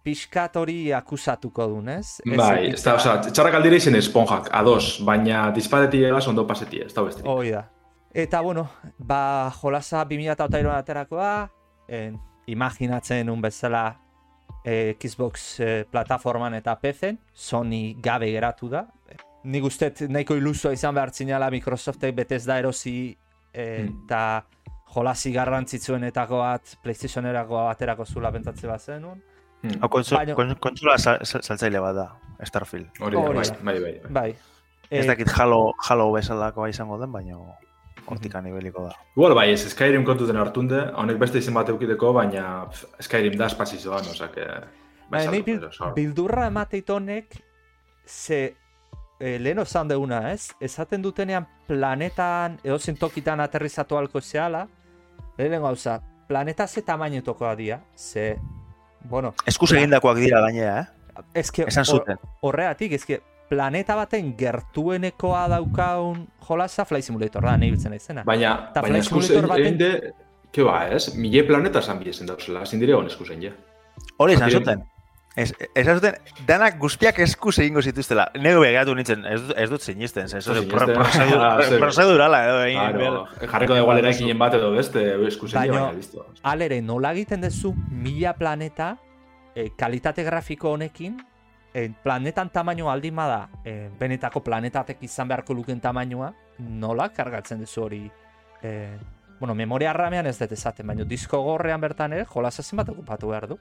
[SPEAKER 4] pixkat hori akusatuko duen, ez? Ez
[SPEAKER 3] Bai, ez da, oza, txarrak aldire izen esponjak, ados, baina dispareti egaz ondo paseti, ez da besterik.
[SPEAKER 4] Hoi da. Eta, bueno, ba, jolasa 2008an aterakoa, en, imaginatzen un bezala eh, Xbox eh, plataforman eta PC-en, Sony gabe geratu da. Nik uste nahiko ilusoa izan behar zinala Microsoftek betez da erosi
[SPEAKER 3] Hmm.
[SPEAKER 4] eta jolasi garrantzitsuenetako bat PlayStationerako baterako zula pentsatze bat zenun.
[SPEAKER 3] Hmm.
[SPEAKER 5] Hau kontso,
[SPEAKER 4] Baina-
[SPEAKER 5] kon- kontsola sa- sa- saltzaile bat da, Starfield.
[SPEAKER 3] Hori bai, bai, bai. bai.
[SPEAKER 4] Bai.
[SPEAKER 5] Ez
[SPEAKER 4] Eh,
[SPEAKER 5] dakit Halo, Halo bezalakoa izango den, baina hortikan ibeliko da.
[SPEAKER 3] Igual bai, ez Skyrim kontuten hartunde, honek beste izen bat eukideko, baina Skyrim da espazizoan.
[SPEAKER 4] Bai,
[SPEAKER 3] pero, sor.
[SPEAKER 4] bildurra emateit honek, ze e, lehen osan deuna, ez? Esaten dutenean planetan, edo tokitan aterrizatu alko zehala, lehen gauza, planeta ze tamaino tokoa dia, ze, bueno,
[SPEAKER 5] Eskuz egindakoak dira gainera, eh?
[SPEAKER 4] ezke,
[SPEAKER 5] Esan zuten.
[SPEAKER 4] horregatik, ezke, planeta baten gertuenekoa daukaun jolasa Flight Simulator da, nahi biltzen naizena.
[SPEAKER 3] Baina,
[SPEAKER 4] Eta
[SPEAKER 3] baina
[SPEAKER 4] Flight
[SPEAKER 3] eskuz
[SPEAKER 4] Simulator baten-
[SPEAKER 3] egin de... Ke ba, ez? Mile planeta esan bidezen dauzela, ezin dire hon eskusen, ja.
[SPEAKER 5] Hori esan
[SPEAKER 3] Diren-
[SPEAKER 5] zuten. Ez, zuten, danak guztiak eskuz egingo zituztela. Nego begiratu nintzen, ez, ez dut sinisten, ez,
[SPEAKER 3] Ez dut Ah,
[SPEAKER 5] prozedurala edo egin
[SPEAKER 3] jarriko da igual eraikinen bat edo beste, eskusen,
[SPEAKER 4] Baina-
[SPEAKER 3] baina, listo.
[SPEAKER 4] Alere, nola egiten duzu mila planeta e, kalitate grafiko honekin, e, planetan tamaino aldin bada, e, benetako planetatek izan beharko luken tamainoa, nola kargatzen duzu hori e, bueno, memoria ramean ez dut esaten, baina disko gorrean bertan ere jolasa zenbat okupatu behar du.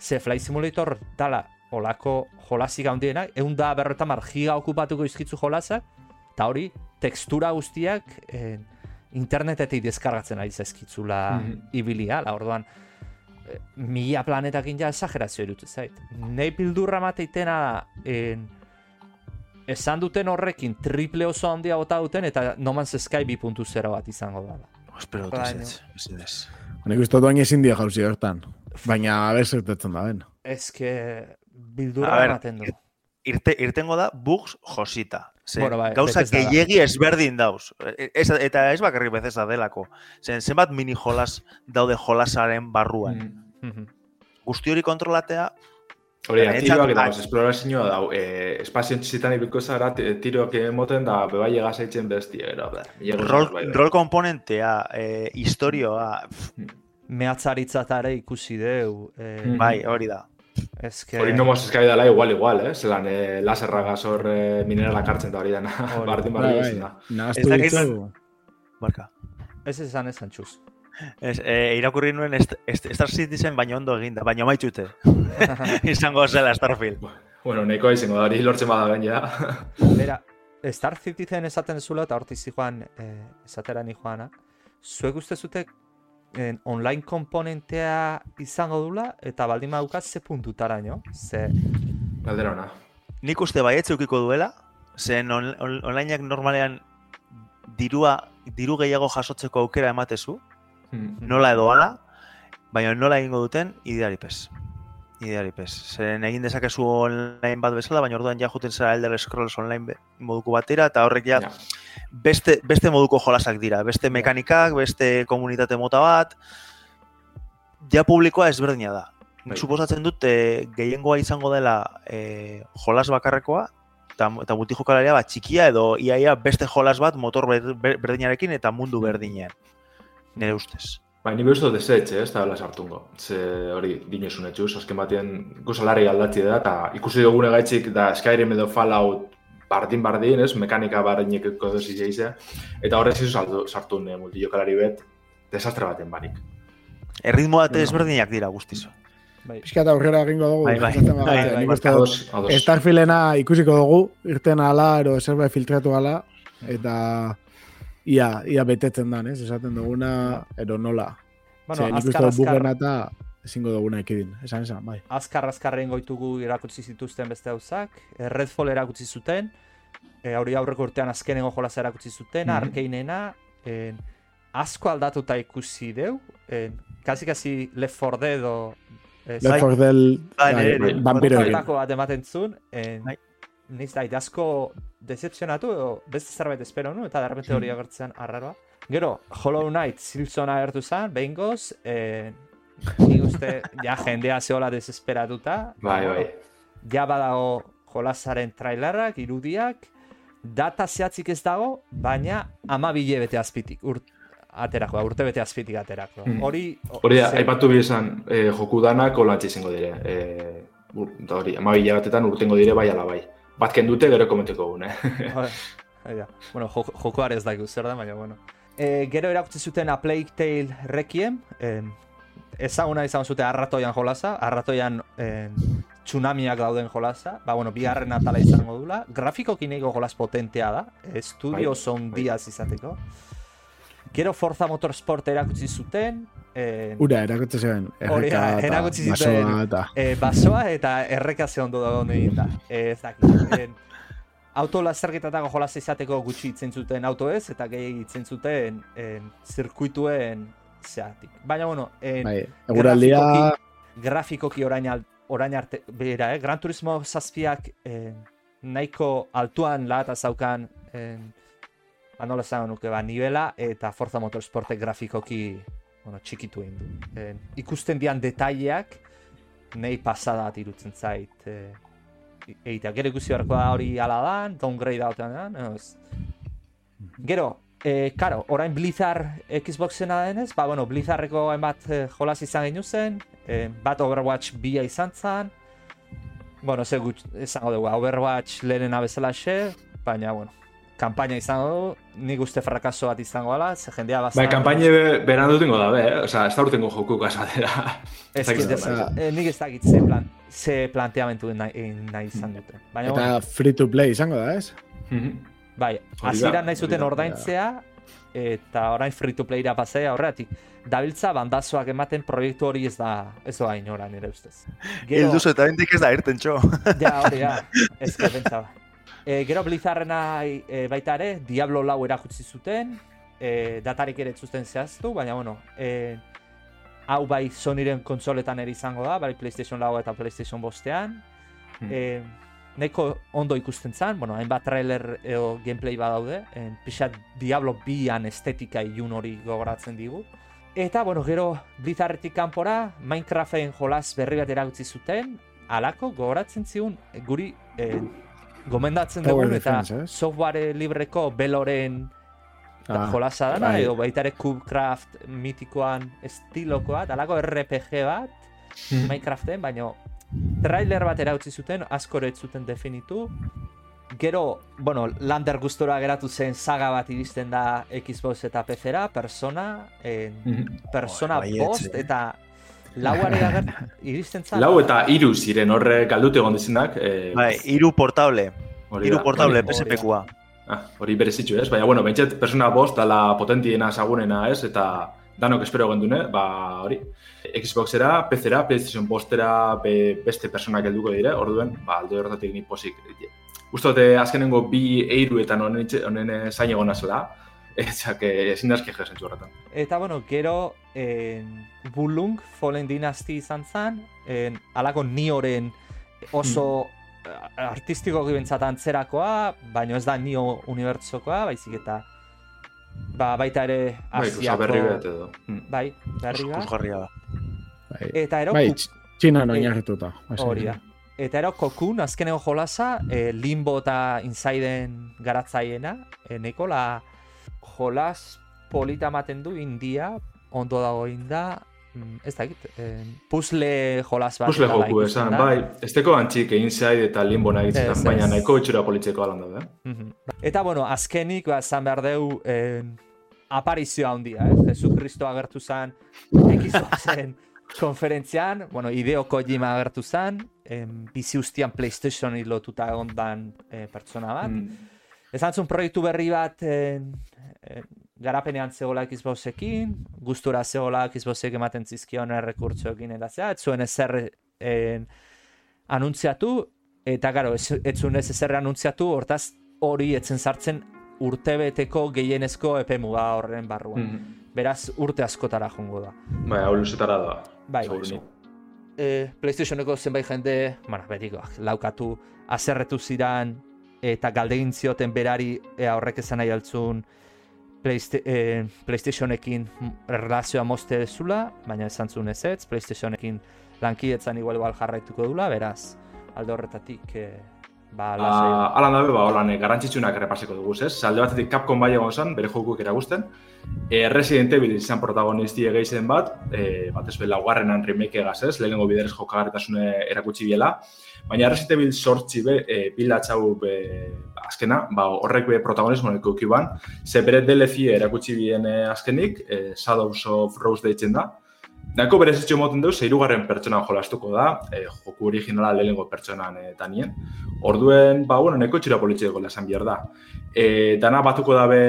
[SPEAKER 4] Ze Flight Simulator dala olako jolasik handiena, egun da berretan mar giga okupatuko izkitzu jolasak, eta hori tekstura guztiak e, internetetik deskargatzen ari zaizkitzula
[SPEAKER 3] Mhm.
[SPEAKER 4] ibilia, la orduan eh, mila planetakin ja esagerazio irutu zait. Nei bildurra mateitena en, esan duten horrekin triple oso handia bota duten eta No Man's Sky 2.0 bat izango da.
[SPEAKER 5] Espero dut ez, ez, ez.
[SPEAKER 2] Nik uste dut baina ezin dio jauzi hortan. Baina abez zertetzen da, ben.
[SPEAKER 4] Ez que
[SPEAKER 5] A
[SPEAKER 4] bildurra
[SPEAKER 5] ver,
[SPEAKER 4] ematen du.
[SPEAKER 5] Irte, irtengo da bugs josita. Ze,
[SPEAKER 4] Bueno, bai,
[SPEAKER 5] gauza gehiegi ezberdin dauz. E- Ez, eta ez bakarrik bezesa delako. Zen, zenbat mini jolas daude jolasaren barruan.
[SPEAKER 3] Mm.
[SPEAKER 4] Mhm.
[SPEAKER 5] Guzti hori kontrolatea,
[SPEAKER 3] Hori, tiroak eta os, esplorazioa da, eh, espazio txizitan ibiko zara, ti- tiroak emoten da, bebai egaz eitzen bestia, gero,
[SPEAKER 5] rol, rol komponentea, e, historioa, pff,
[SPEAKER 4] Mehatzaritzatare ikusi deu. Eh,
[SPEAKER 3] Mm.
[SPEAKER 5] bai, hori da.
[SPEAKER 4] Ez que...
[SPEAKER 3] Hori nomos eskai dela igual, igual, eh? Zelan, eh, laserra gazor eh, mineralak hartzen da hori dena. Bardin
[SPEAKER 2] Bai,
[SPEAKER 3] bardin
[SPEAKER 2] bai.
[SPEAKER 3] izan da.
[SPEAKER 2] Nahaztu
[SPEAKER 5] Ez. Barka.
[SPEAKER 4] Ez esan esan txuz.
[SPEAKER 5] Ez, e, irakurri nuen est, est, Star Citizen baino ondo eginda, baino maitxute. Izango zela Starfield.
[SPEAKER 3] Bueno, nahiko izango da, hori lortzen bada gain, ja.
[SPEAKER 4] Bera, Star Citizen esaten zula eta hortiz joan, eh, esatera ni joana. Zuek uste zute en, online komponentea izango dula eta baldin badauka ze puntutaraino. Ze,
[SPEAKER 3] Galdera ona.
[SPEAKER 5] Nik uste baietz eukiko duela, zen on, on, onlineak normalean dirua, diru gehiago jasotzeko aukera ematezu,
[SPEAKER 3] Hmm.
[SPEAKER 5] nola edo ala, baina nola egingo duten ideari pez. Ideari pez. Zen egin dezakezu online bat bezala, baina orduan ja juten zara Elder Scrolls online moduko batera, eta horrek ja
[SPEAKER 3] Ja.
[SPEAKER 5] beste, beste moduko jolasak dira. Beste mekanikak, beste komunitate mota bat, ja publikoa ezberdina da.
[SPEAKER 3] Bai.
[SPEAKER 5] suposatzen dut e, gehiengoa izango dela e, jolas bakarrekoa, eta, eta multijokalaria bat txikia edo iaia beste jolas bat motor ber- ber- berdinarekin eta mundu berdinean. Nire ustez.
[SPEAKER 3] Bai, ni behustu desetxe, eh, ez da hola sartungo. Ze hori, dinesun etxuz, azken batean gozalari aldatzi da, eta ikusi dugune gaitxik da Skyrim edo Fallout bardin-bardin, ez, mekanika bardinekeko dozi jeizea, eta horrez izu sartu ne, multijokalari bet, desastre baten barik.
[SPEAKER 5] Erritmo bat
[SPEAKER 2] Bueno.
[SPEAKER 5] ezberdinak dira guztizo.
[SPEAKER 4] bai.
[SPEAKER 2] Pixka eta aurrera egingo dugu.
[SPEAKER 5] Bai, bai. Bai, bai, bai.
[SPEAKER 2] uste dut. Starfieldena ikusiko dugu, irten ala, ero zerbait filtratu ala, eta ia, ia betetzen dan, ez? Esaten duguna, ero nola.
[SPEAKER 4] Bueno,
[SPEAKER 2] Ze, nik uste
[SPEAKER 4] azkar, azkar,
[SPEAKER 2] eta ezingo duguna ekidin. Esan, esan, bai.
[SPEAKER 4] azkar azkarren goitugu irakutsi zituzten beste gauzak, eh, Redfall erakutsi zuten, e, hori aurreko urtean azkenengo jolasa erakutsi zuten,
[SPEAKER 3] Mhm.
[SPEAKER 4] arkeinena, en, asko aldatuta ikusi deu, en, kasi kasi Left 4 Dead o eh,
[SPEAKER 2] Left 4 Dead
[SPEAKER 5] Bai,
[SPEAKER 2] bai, vampiro egin.
[SPEAKER 4] Horretako bat ematen zuen, en,
[SPEAKER 5] Bai.
[SPEAKER 4] Niz da, asko decepcionatu, edo beste zerbait espero nu, eta derrepente
[SPEAKER 3] Hmm.
[SPEAKER 4] hori agertzen arraroa. Gero, Hollow Knight Silksona agertu zen, behingoz, en, Ni uste, ja, jendea zehola desesperatuta.
[SPEAKER 3] Bai, bai.
[SPEAKER 4] Ja badago jolasaren trailerrak, irudiak, data zehatzik ez dago, baina ama bile bete azpitik, urt, aterako, da, urte bete azpitik aterako.
[SPEAKER 3] Mm.
[SPEAKER 4] Hori...
[SPEAKER 3] Hori da,
[SPEAKER 4] ze-
[SPEAKER 3] aipatu bi esan, eh, joku danak olantxe izango dire. Eh, eta hori, ama batetan urtengo dire bai ala bai. Bat kendute gero komenteko egun, eh?
[SPEAKER 4] Hori hori da. Bueno, jo, jokoare ez dakigu zer da, baina bueno. E, gero erakutsi zuten A Plague Tale Requiem, eh, ezaguna izan zuten arratoian jolasa, arratoian eh, tsunamiak dauden jolasa, ba bueno, bigarren atala izango dula, grafikoki nahiko jolas potentea da, estudio
[SPEAKER 3] Bai,
[SPEAKER 4] son
[SPEAKER 3] bai.
[SPEAKER 4] diaz izateko. Gero Forza Motorsport erakutsi zuten, eh,
[SPEAKER 2] Ura, erakutze zuen.
[SPEAKER 4] Hori da, erakutsi
[SPEAKER 2] basoa
[SPEAKER 4] zituen.
[SPEAKER 2] eta...
[SPEAKER 4] e, basoa eta erreka ze ondo dago egin da. E, ez dakit. E, auto lasterketatako jolaz izateko gutxi itzen zuten auto ez, eta gehi itzen zuten en, zirkuituen zeatik. Baina, bueno, en,
[SPEAKER 2] Bai, eguraldia...
[SPEAKER 4] grafikoki- grafikoki orain, al, orain arte, bera, eh? Gran Turismo zazpiak eh, nahiko altuan lata zaukan en, ba, nola nuke, ba, nivela eta Forza Motorsportek grafikoki bueno, txikitu egin du. En, ikusten dian detaileak nahi pasada bat irutzen zait. Eh, egitea, gero ikusi beharko da hori ala dan, downgrade hautean da. Gero, eh, karo, orain Blizzard Xboxena denez, ba, bueno, Blizzardreko hainbat eh, jolas izan genuen zen, eh, bat Overwatch bia izan zen, bueno, ze gut, izango dugu, Overwatch lehenena bezalaxe, baina, bueno, kampaina izango du, nik uste frakaso bat izango ala, ze jendea bazan...
[SPEAKER 3] Bai, kampaine be, beran dutengo da, be, eh? Osa, ez da urtengo joku kasatera.
[SPEAKER 4] Ez ez- eh, nik ez dakit ze, plan, ze planteamentu nahi, nahi izan dute. Baina,
[SPEAKER 2] Eta free to play izango da, ez?
[SPEAKER 3] Mhm.
[SPEAKER 4] bai, hasieran nahi zuten
[SPEAKER 3] da,
[SPEAKER 4] ordaintzea, eta orain free to playra pasea horretik. Dabiltza bandazoak ematen proiektu hori ez da, ez da inora nire ustez.
[SPEAKER 5] Gero... Hilduzu eta bendik ez da irten txo.
[SPEAKER 4] Ja, hori da, ez que pentsaba. E, gero Blizzarrena e, baita ere, Diablo lau erakutsi zuten, e, datarik ere zuten zehaztu, baina bueno, e, hau bai Sonyren kontsoletan ere izango da, bai PlayStation lau eta PlayStation bostean.
[SPEAKER 3] Hmm.
[SPEAKER 4] E, nahiko ondo ikusten zen, bueno, hainbat trailer edo gameplay badaude, e, pixat Diablo bian estetika ilun hori gogoratzen digu. Eta, bueno, gero Blizzarretik kanpora, Minecraften jolas berri bat erakutsi zuten, alako gogoratzen zigun, guri e, gomendatzen dugun, eta
[SPEAKER 2] Defense, ez?
[SPEAKER 4] software libreko beloren
[SPEAKER 2] Ah,
[SPEAKER 4] jolasa dana,
[SPEAKER 2] bai.
[SPEAKER 4] edo baita ere Cubecraft mitikoan estilokoa, eta alako RPG bat,
[SPEAKER 3] Mhm.
[SPEAKER 4] Minecraften, baina trailer bat erautzi zuten, askore ez zuten definitu. Gero, bueno, Lander gustora geratu zen saga bat iristen da Xbox eta PC-ra, Persona, en,
[SPEAKER 3] Mhm.
[SPEAKER 4] Persona
[SPEAKER 5] Bai, baietz,
[SPEAKER 4] bost,
[SPEAKER 5] eh.
[SPEAKER 4] eta lauare agert iristen zen.
[SPEAKER 3] Lau eta hiru ziren horre galdute egon dizinak. Eh,
[SPEAKER 5] Bai, iru portable.
[SPEAKER 3] hori
[SPEAKER 5] Iru
[SPEAKER 3] da.
[SPEAKER 5] portable. PSP-koa.
[SPEAKER 3] Ah, hori berezitxu ez, baina, bueno, bentsat persona bost dala potentiena zagunena ez, eta danok espero gendune, ba, hori. Xboxera, PC-era, PlayStation bostera be, beste personak helduko dire, orduen, ba, alde horretatik ni posik. Ustote azkenengo bi eiruetan honen, honen zain egon azela, ezak ezin dazki jesen horretan.
[SPEAKER 4] Eta, bueno, gero en, Bulung Fallen Dynasty izan zen, en, alako Nioren oso
[SPEAKER 3] Hmm.
[SPEAKER 4] eh, artistiko gibentzat antzerakoa, baina ez da Nio unibertsokoa, baizik eta ba, baita ere
[SPEAKER 3] Bai,
[SPEAKER 4] Asiako...
[SPEAKER 3] berri bet edo.
[SPEAKER 4] Bai, berri bat.
[SPEAKER 5] Ikusgarria da.
[SPEAKER 2] Bai,
[SPEAKER 4] Eta ero,
[SPEAKER 2] bai txinan oinarrituta.
[SPEAKER 4] hori da. Eta ero kokun, azkeneko jolasa, e, Limbo eta Insiden garatzaiena, e, neko la jolas polita ematen du India, ondo dago inda, mm, ez dakit, e, puzzle jolas bat. Dela
[SPEAKER 3] joku esan,
[SPEAKER 4] da.
[SPEAKER 3] bai, esteko antxik egin zai eta limbo nahi
[SPEAKER 4] Ez,
[SPEAKER 3] ditzen, baina
[SPEAKER 4] ez.
[SPEAKER 3] nahiko itxura politzeko alan daude. eh?
[SPEAKER 4] Mhm. Eta, bueno, azkenik, ba, esan behar deu, en, aparizioa handia, eh? Jesu Kristo agertu zen, Xboxen konferentzian, bueno, Hideo Kojima agertu zen, en, bizi ustian PlayStation lotuta egon dan eh, pertsona bat.
[SPEAKER 3] Mm.
[SPEAKER 4] Esan zuen proiektu berri bat en, en, garapenean zegoela Xboxekin, gustura zegoela Xboxek ematen zizkion errekurtzoekin eta zea, ez zuen ezer en, anuntziatu, eta garo, ez, ez zuen ez ezer anuntziatu, hortaz hori etzen sartzen urtebeteko gehienezko epe muga horren barruan.
[SPEAKER 3] Mm.
[SPEAKER 4] Beraz, urte askotara jongo da.
[SPEAKER 3] Bai, hau luzetara da.
[SPEAKER 4] Bai,
[SPEAKER 3] segurunik.
[SPEAKER 4] e, PlayStationeko zenbait jende, bueno, betikoak, laukatu, azerretu ziran, eta galdegin zioten berari ea horrek esan nahi altzun Playsta eh, PlayStationekin relazioa moste dezula, baina esan zuen ez ez, PlayStationekin lankietzan igual igual jarraituko dula, beraz, alde horretatik, eh, ba, lasai.
[SPEAKER 3] Ah, Alan dabe, ba, holan, eh, garrantzitsunak errepasiko dugu, ez? Alde batetik Capcom bai egon zen, bere jokuek eragusten. E, Resident Evil izan protagonisti egeizen bat, e, bat ez laugarrenan remake egaz, ez? Lehenengo biderez jokagarretasune erakutsi biela. Baina Resident Evil sortzi be, e, bilatxau be, azkena, ba, horrek be protagonismo neko ban, ze bere DLC erakutsi bien eh, azkenik, e, Shadows of Rose deitzen da. Nako berezitxo moten duz, zeirugarren pertsonan jolastuko da, e, joku originala lehenengo pertsonan e, tanien. Orduen, ba, bueno, neko txira politxeko esan behar da. E, dana batuko dabe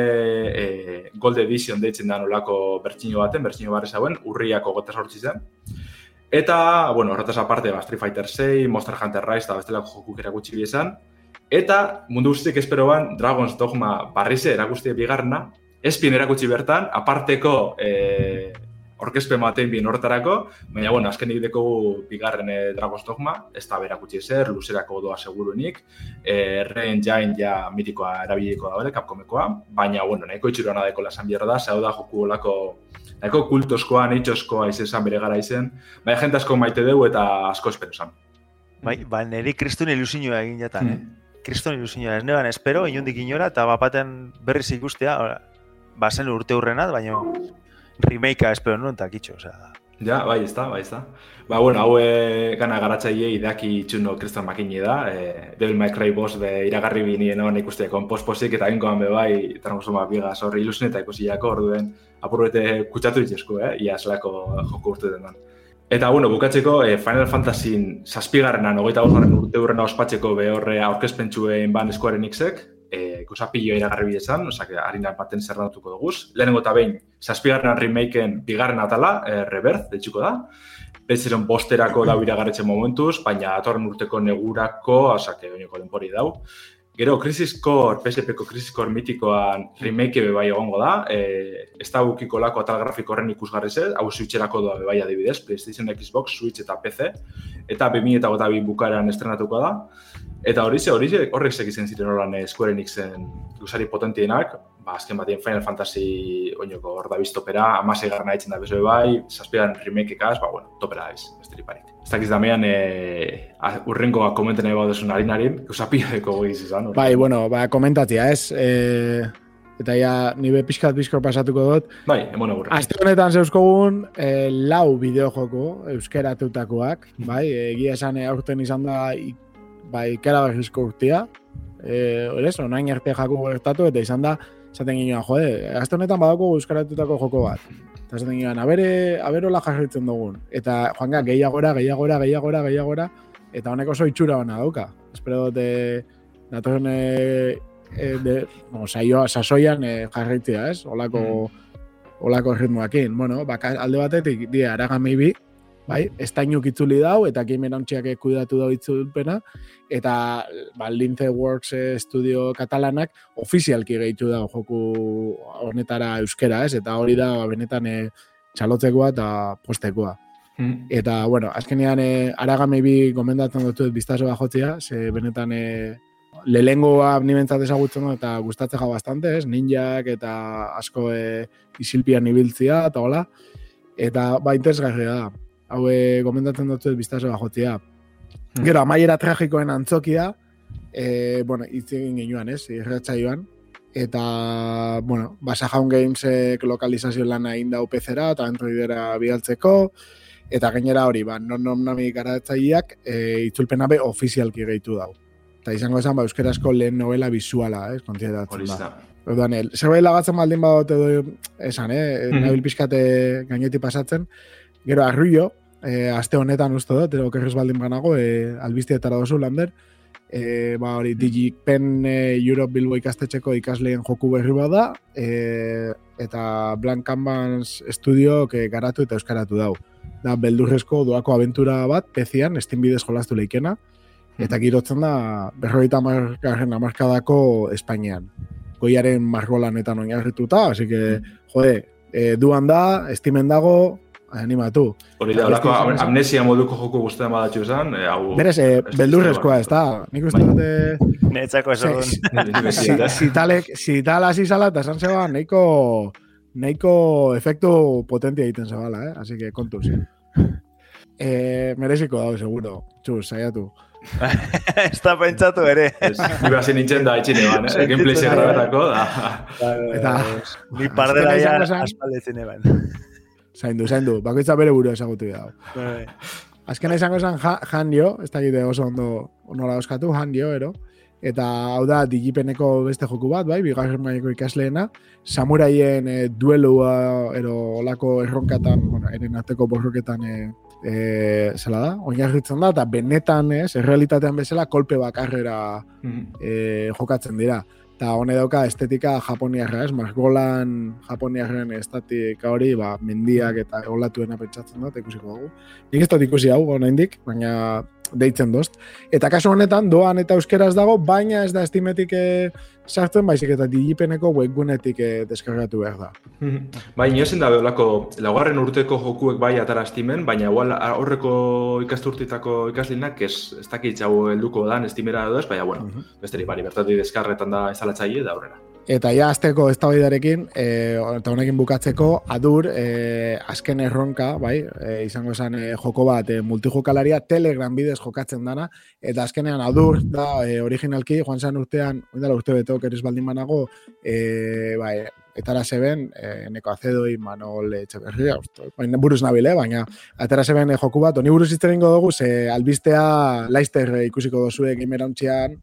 [SPEAKER 3] e, Gold Edition deitzen da nolako bertxino baten, bertxino barri zauen, urriako gota sortzi zen. Eta, bueno, horretaz aparte, ba, Street Fighter 6, Monster Hunter Rise eta bestelako jokuk erakutsi bizan. Eta, mundu guztiek espero ban, Dragon's Dogma barrize erakusti bigarna, espien erakutsi bertan, aparteko e, orkespen batein bien horretarako, baina, bueno, azkenik dekogu bigarren e, Dragon's Dogma, ez da berakutsi ezer, luzerako doa segurunik, e, Ren Jain ja mitikoa erabiliko da, kapkomekoa, baina, bueno, nahiko itxuruana deko lasan bierra da, zau da joku olako nahiko kultoskoa, neitxoskoa izan bere gara izen, baina jente asko maite dugu eta asko espero zan.
[SPEAKER 5] Bai, ba, niri kristun ilusioa egin jatan, eh?
[SPEAKER 3] Hmm.
[SPEAKER 5] Kriston ilusioa, ez neban espero, inundik inora, eta bapaten berriz ikustea, ora, bazen urte hurrenat, baina remakea espero nuen, eta kitxo, osea,
[SPEAKER 3] Ja, bai, ez da, bai, ez da. Ba, bueno, hau e, gana garatzaile idaki itxuno kriston makini da. E, Devil May Cry boss be iragarri binien hon ikustea konposposik eta ingoan be bai, transforma biga horri ilusin eta ikusiako orduen apurbete kutsatu ditzesko, eh? Ia zelako joko urte den Eta, bueno, bukatzeko, e, Final Fantasy zazpigarrenan, ogeita bosgarren urte hurrena ospatzeko behorre aurkezpentsuen ban eskuaren iksek, e, kusapillo iragarri bidezan, osak, harina baten zerratuko dugu. Lehenengo eta behin, zazpigarren remakeen bigarren atala, e, Rebirth, deitzuko da. Beziren bosterako dau iragarretzen momentuz, baina atorren urteko negurako, osak, oineko denpori dau. Gero, Crisis Core, PSP-ko Crisis Core mitikoan remake be bai egongo da. E, ez da bukiko lako atal grafiko horren ikusgarri zez, hau switcherako doa be bai adibidez, PlayStation, Xbox, Switch eta PC. Eta 2008 bukaeran estrenatuko da. Eta hori ze, hori ze, horrek segitzen ziren horan eh, Square Enixen usari potentienak, ba, azken batien Final Fantasy oinoko hor da biztopera, amasei garna da bezoe bai, zazpidan remake ekaz, ba, bueno, topera ez, besterik parik. Ez dakiz damean, e, urrengoa komenten nahi baudezun harinarin, usapia deko goiz izan. hori.
[SPEAKER 2] Bai, bueno, ba, komentatia, ez? E, eta ja, nire pixkat pixko pasatuko dut.
[SPEAKER 3] Bai, emone gurre.
[SPEAKER 2] Aste honetan zeuskogun e, lau bideojoko euskeratutakoak, bai, egia esan aurten izan da bai, ikera berrizko urtia, e, horrez, onain arte jako gertatu, eta izan da, esaten ginoan, jode, aste honetan badako euskaratutako joko bat. Eta esaten ginoan, abere, aberola jarritzen dugun. Eta, joan ga, gehiagora, gehiagora, gehiagora, gehiagora, eta honek oso itxura ona dauka. Espero dut, e, datorren e, de, no, saioa, sasoian e, jarraitzea, ez? Olako, olako ritmoakin. Bueno, baka, alde batetik, die, aragami bi, bai, estainuk itzuli dau, eta Game Launchiak kuidatu dau itzulpena, eta ba, Lince Works eh, Studio Katalanak ofizialki gehitu dau joku honetara euskera, ez? Eta hori da, ba, benetan e, txalotzekoa eta postekoa.
[SPEAKER 3] Mm.
[SPEAKER 2] Eta, bueno, azkenean e, aragami bi gomendatzen dut biztazo bajotzea, ze benetan e, lehengoa ni bentsat ezagutzen dut eta gustatzen jau bastante, ez? Ninjak eta asko e, isilpian ibiltzia eta hola. Eta ba interesgarria da. Hau e, gomendatzen dut biztazo bajotzea.
[SPEAKER 3] Hmm.
[SPEAKER 2] Gero, amaiera tragikoen antzokia, e, bueno, hitz egin ginuan, ez? Irratsaioan. Eta, bueno, Basa Jaun Gamesek lokalizazio lana egin dau PC-ra eta Androidera bialtzeko, eta gainera hori, ba, non non nami garatzaileak e, itzulpena be ofizialki gehitu dau. Eta izango esan, ba, euskarazko lehen novela visuala, ez, kontzidatzen
[SPEAKER 3] Hori
[SPEAKER 2] ba.
[SPEAKER 3] da.
[SPEAKER 2] Orduan, el, zerbait lagatzen baldin badot edo esan, eh?
[SPEAKER 3] Mhm.
[SPEAKER 2] Nabil pixkate gaineti pasatzen. Gero, arruio, eh, aste honetan uste dut, edo kerrez baldin banago, eh, albiztietara dozu lander, eh, ba hori Digipen eh, Europe Bilbo ikastetxeko ikasleen joku berri bada, eh, eta Blank Canvas Studio que garatu eta euskaratu dau. Da, beldurrezko doako abentura bat, pezian, Steam bidez jolastu leikena, eta girotzen da berrogeita margarren amarkadako Espainian. Goiaren margolanetan oinarrituta, así que, jode, e, duan da, estimen dago, animatu.
[SPEAKER 3] Hori da, holako am- amnesia moduko joku guztetan badatxu esan, eh, hau...
[SPEAKER 2] Berez,
[SPEAKER 3] ez-
[SPEAKER 2] beldurrezkoa,
[SPEAKER 3] ez
[SPEAKER 2] da? Nik uste dut, eh,
[SPEAKER 5] Netzako ez
[SPEAKER 2] si,
[SPEAKER 3] eh?
[SPEAKER 2] zitalek, zital hasi zala, eta esan zeba, nahiko, nahiko efektu potentia egiten zebala, eh? Así que kontuz. Eh, mereziko dago, seguro. Txus, saiatu.
[SPEAKER 5] Ez da pentsatu ere.
[SPEAKER 3] Ni behar nintzen da itxine ban, eh? Gameplay grabetako, da.
[SPEAKER 2] Eta-
[SPEAKER 5] Ni pardela ja
[SPEAKER 2] zen-
[SPEAKER 5] aspaldetzen eban.
[SPEAKER 2] Zaindu, zaindu. Bakoitza bere burua ezagutu dago.
[SPEAKER 5] Bai.
[SPEAKER 2] Azkena izango zen ja, Handio, ez dakite oso ondo nola oskatu, Handio, ero. Eta hau da, digipeneko beste joku bat, bai, bigarren mailako ikasleena, samuraien e, duelua, ero, olako erronkatan, bueno, eren arteko borroketan, e, e, zela da, oinarritzen da, eta benetan, ez, errealitatean bezala, kolpe bakarrera e, jokatzen dira. Eta hone dauka estetika japoniarra, ez, margolan japoniarren estetika hori, ba, mendiak eta olatuena pentsatzen da, ikusiko dugu. Nik ez dut ikusi hau, oraindik, baina deitzen dozt. Eta kasu honetan, doan eta euskeraz dago, baina ez da estimetik eh, sartzen, baizik eta digipeneko webgunetik eh, deskargatu behar da.
[SPEAKER 3] Bai, inozen da beholako laugarren urteko jokuek bai atara estimen, baina igual aurreko ikasturtitako ikaslinak ez, ez dakit hau helduko dan estimera edo ez, baina bueno,
[SPEAKER 2] Mhm.
[SPEAKER 3] besterik bari, bertatik deskarretan da instalatzaile da aurrera.
[SPEAKER 2] Eta ja azteko eztabaidarekin e, eta honekin bukatzeko adur e, azken erronka, bai, e, izango esan e, joko bat e, multijokalaria Telegram bidez jokatzen dana. Eta azkenean adur da e, originalki joan zen urtean, oindala urte betok eres baldin banago, e, bai, etara zeben, e, neko azedoi, Manol Etxeberria, uste, baina buruz nabile, baina atera zeben e, joku bat, honi buruz egingo dugu, ze albistea Leister e, ikusiko dozue gamerauntzean,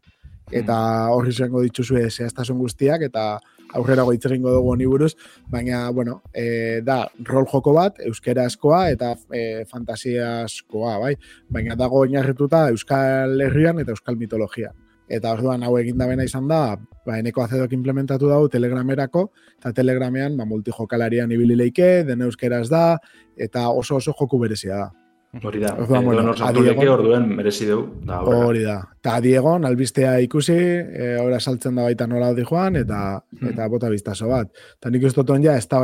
[SPEAKER 2] eta horri izango dituzue zehaztasun guztiak, eta aurrera hitz egingo dugu honi buruz, baina, bueno, e, da, rol joko bat, euskerazkoa eta e, fantasiaskoa, bai? Baina dago oinarrituta Euskal Herrian eta Euskal Mitologian. Eta orduan hau egin bena izan da, ba, eneko azedok implementatu dago telegramerako, eta telegramean ba, multijokalarian ibili leike, den euskeraz da, eta oso oso joku berezia da.
[SPEAKER 3] Hori da,
[SPEAKER 2] Orduan, bueno,
[SPEAKER 3] sartu orduen merezi du, da.
[SPEAKER 2] Hori da. Ta Diegon, albistea ikusi, e, ora saltzen da baita nola di joan, eta,
[SPEAKER 3] Hmm.
[SPEAKER 2] eta bota biztaso bat. Ta nik uste dut ja, ez da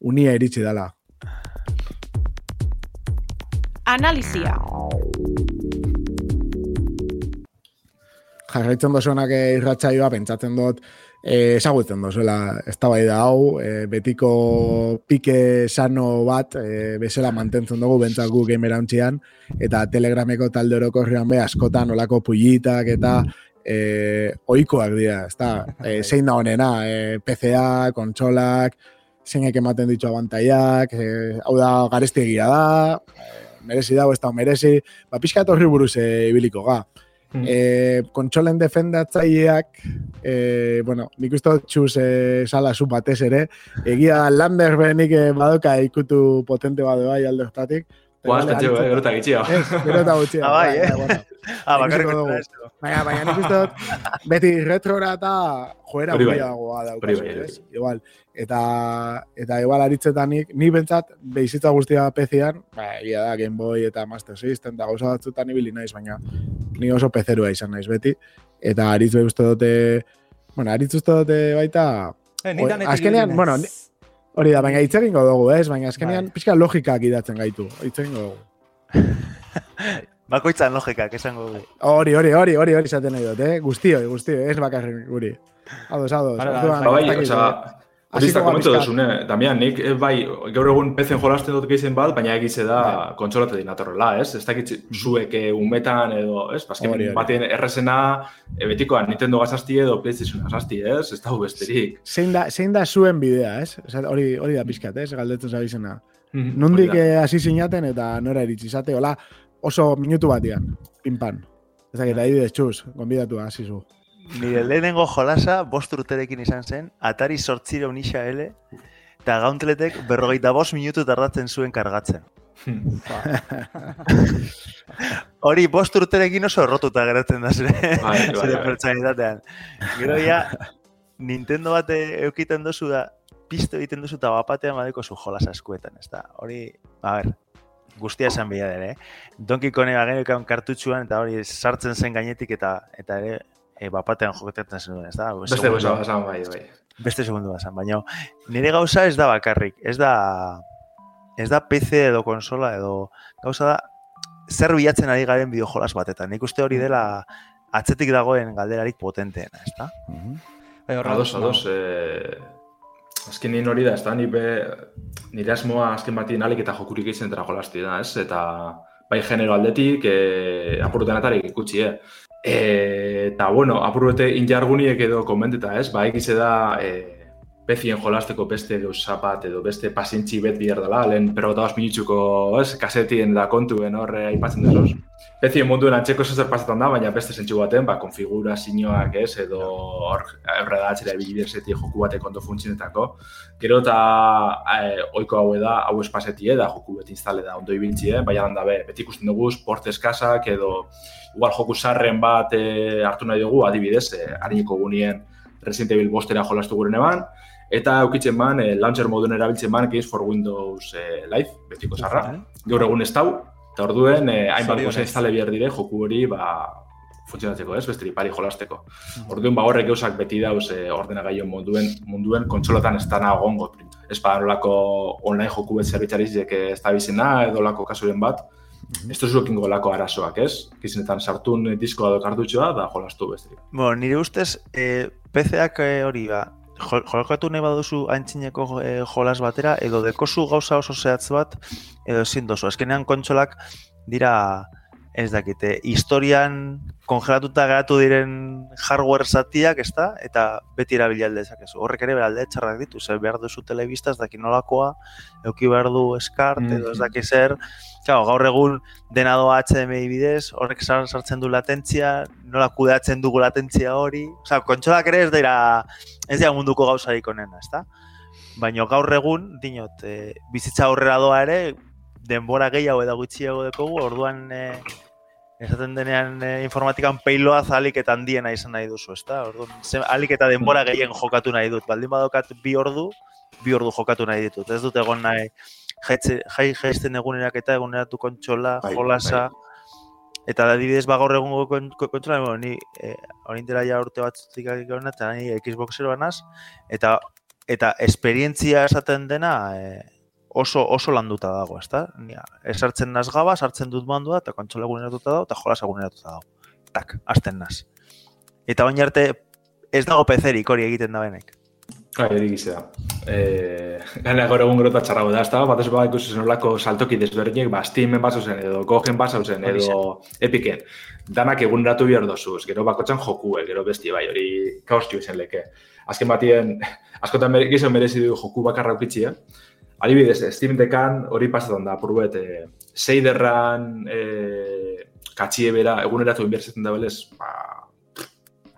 [SPEAKER 2] unia iritsi dela.
[SPEAKER 1] Analizia.
[SPEAKER 2] jarraitzen dozuenak eh, irratsaioa pentsatzen dut eh, ezagutzen dozuela eztabaida hau, eh, betiko pike sano bat eh, bezala mantentzen dugu bentsat gu gamerauntzian eta telegrameko talde orokorrean be askotan olako pullitak eta eh, ohikoak dira, ezta? Eh, zein da honena, eh, PCA, kontsolak, zeinek ematen ditu abantaiak, eh, hau da garestiegia da, eh, merezi dago, ez da merezi, ba, pixka horri buruz eh, ibiliko ga.
[SPEAKER 3] Mm.
[SPEAKER 2] E, kontsolen defendatzaileak, e, bueno, nik uste dut txuz e, sala zu batez ere, egia Lander benik e, badoka ikutu potente bado bai
[SPEAKER 3] Guaz, katxeo, eh, gero eta gitxio.
[SPEAKER 2] Ez, gero eta.
[SPEAKER 5] Ah, bai, eh?
[SPEAKER 2] bueno.
[SPEAKER 5] Ah, bakarrik
[SPEAKER 2] dugu.
[SPEAKER 5] kontra esto.
[SPEAKER 2] Baina, baina nik uste dut, beti retrora eta joera
[SPEAKER 3] Hori bai.
[SPEAKER 2] handiagoa
[SPEAKER 3] Hori
[SPEAKER 2] daukazu,
[SPEAKER 3] bai,
[SPEAKER 2] ez? Igual. Eta, eta igual aritzetanik, ni bentsat, behizitza guztia PC-an, ba, egia da, Game Boy eta Master System, eta gauza batzutan ibili naiz, baina ni oso pezerua izan naiz beti. Eta aritz be uste dute, bueno, aritz uste dute baita,
[SPEAKER 4] Eh, ni danetik
[SPEAKER 2] azkenean, bueno. Hori da, baina hitz egingo dugu, ez? Baina azkenean
[SPEAKER 4] Bai.
[SPEAKER 2] pixka logikak idatzen gaitu, hitz egingo dugu.
[SPEAKER 5] Bakoitzan logikak esango du.
[SPEAKER 2] Hori, hori, hori, hori, hori izaten nahi dut, eh? Guztioi, guztioi, ez bakarrik guri. Ados, ados.
[SPEAKER 4] Vale,
[SPEAKER 2] orduan,
[SPEAKER 3] Ba, bai,
[SPEAKER 2] ez dakit,
[SPEAKER 3] osea,
[SPEAKER 2] eh?
[SPEAKER 3] hori
[SPEAKER 2] Hasiko
[SPEAKER 3] da duzune, Damian, nik, eh, bai, gaur egun pezen jolasten dut gehien bat, baina egize da
[SPEAKER 2] Bai.
[SPEAKER 3] kontsolate dinatorrela, ez? Ez dakit zuek eh, umetan edo, ez? Bazken
[SPEAKER 2] Hori, hori.
[SPEAKER 3] batien errezena, e, betikoan Nintendo gazazti edo PlayStation gazazti, ez? Ez dago besterik.
[SPEAKER 2] Zein da, zein da zuen bidea, ez? Hori, hori da pixkat, ez? Galdetzen zabizena.
[SPEAKER 3] Mhm,
[SPEAKER 2] Nondik
[SPEAKER 3] hori da.
[SPEAKER 2] eh, hasi sinaten eta nora iritsi izate, hola, oso minutu batian, pinpan. Ez dakit, adibidez, txuz, gonbidatua, hasi zu.
[SPEAKER 5] Nire lehenengo jolasa bost urterekin izan zen, Atari sortzire unisa ele, eta gauntletek berrogeita bost minutu tardatzen zuen kargatzen. Hori bost urterekin oso errotuta geratzen da zure,
[SPEAKER 3] Bai, bai,
[SPEAKER 5] zure
[SPEAKER 3] bai.
[SPEAKER 5] pertsonalitatean. Gero ja, Nintendo bat eukiten dozu da, piztu egiten duzu eta bapatean badeko zu jolasa eskuetan, ez da. Hori, a ber, guztia esan bila ere, eh? Donkey Konga geneukan kartutxuan eta hori sartzen zen gainetik eta eta ere e, bapatean jokatzen zenuen, ez da?
[SPEAKER 3] Beste goza, esan bai, bai.
[SPEAKER 5] beste segundu basan, baina nire gauza ez da bakarrik, ez da ez da PC edo konsola edo gauza da zer bilatzen ari garen bideojolas batetan. Nik uste hori dela atzetik dagoen galderarik potenteena, ezta?
[SPEAKER 4] Bai, horra-
[SPEAKER 3] Ados, ados, eh, azken nien hori da, ez da, ni be, nire asmoa azken batien alik eta jokurik izan dara jolasti da, ez? Eta bai genero aldetik, eh, apuruten atarik ikutsi, eh? E, eta, bueno, apurrete injarguniek edo komenteta, ez? Ba, egize da, eh, bezien jolasteko beste gauza bat edo beste pazientzi bet bihar dela, lehen perrota minutxuko, ez? Kasetien da kontuen horre aipatzen dezoz. Bezien munduen antzeko zer pasetan da, baina beste zentsu baten, ba, konfigurazioak, ez, edo hor erredatzera ebilidezeti joku batek ondo funtzionetako. Gero eta eh, oiko hau da, hau espasetie da, joku beti instale da ondo ibiltzie, baina da be, beti ikusten dugu, sport eskasak edo igual joku sarren bat eh, hartu nahi dugu, adibidez, eh, harineko gunien Resident Evil bostera jolastu guren eban, eta eukitzen ban, eh, launcher modun erabiltzen ban, Games for Windows eh, Live, betiko zarra. Gaur egun ez dau, eta orduen, eh, hainbat goza instale behar dire, joku hori, ba, funtzionatzeko, ez, beste pari jolasteko. Orduan, ba, horrek gauzak beti dauz eh, ordenagailu munduen, munduen kontsolatan ez dana gongo. Ez ba, online joku bet zerbitzarizik ez da bizena, edo olako kasuren bat, ez da zuekin golako arazoak, ez? Kizinetan sartun eh, diskoa edo kartutxoa, da jolastu besterik.
[SPEAKER 5] Bueno, nire ustez, e, PC-ak e, hori ba, jo- jolakatu nahi baduzu haintzineko e, jolas batera, edo dekozu gauza oso zehatz bat, edo ezin dozu. Azkenean kontsolak dira, ez dakite, historian kongelatuta geratu diren hardware zatiak, ezta? Eta beti erabili alde dezakezu. Horrek ere alde txarrak ditu, zer behar duzu telebista, ez daki nolakoa, euki behar du eskart, edo ez
[SPEAKER 3] Mhm.
[SPEAKER 5] daki zer, Claro, gaur egun dena doa HDMI bidez, horrek sar- sartzen du latentzia, nola kudeatzen dugu latentzia hori. Osea, kontsolak ere ez dira, ez dira munduko gauzarik onena, ezta? Baina gaur egun, dinot, e, bizitza aurrera doa ere, denbora gehiago eta gutxiago dekogu, orduan e, esaten denean e, informatikan peiloa alik eta handiena izan nahi duzu, ezta? Orduan, ze, alik eta denbora gehien jokatu nahi dut. Baldin badokat bi ordu, bi ordu jokatu nahi ditut. Ez dut egon nahi jaitze, jai jaisten egunerak eta eguneratu kontsola,
[SPEAKER 3] Bai,
[SPEAKER 5] jolasa, Eta adibidez ba gaur egungo kon- kon- kontsola, bueno, ni eh, orain dela ja urte batzutik hona eta ni Xboxero banaz eta eta esperientzia esaten dena eh, oso oso landuta dago, ezta? Ni esartzen naz gaba, sartzen dut mandua eta kontsola eguneratuta dago eta jolas eguneratuta dago. Tak, hasten naz. Eta baina arte ez dago pezerik hori egiten da benek.
[SPEAKER 3] Bai, hori gizea. Eh, gana gaur egun gero eta txarrago da, ez batez bat ikusi zen olako saltoki desberdinek, ba, Steamen baso zen, edo Gogen baso zen,
[SPEAKER 5] Hori
[SPEAKER 3] edo Epiken. Danak eguneratu behar dozuz, gero bakotxan joku, gero bestia, bai, hori kaos jo izan leke. Azken batien, askotan mere, gizon merezi du joku bakarra ukitxia. Adibidez, Steam dekan hori pasatzen da, purbet, eh, seiderran eh, katxie bera eguneratu inbertzetzen da belez, ba,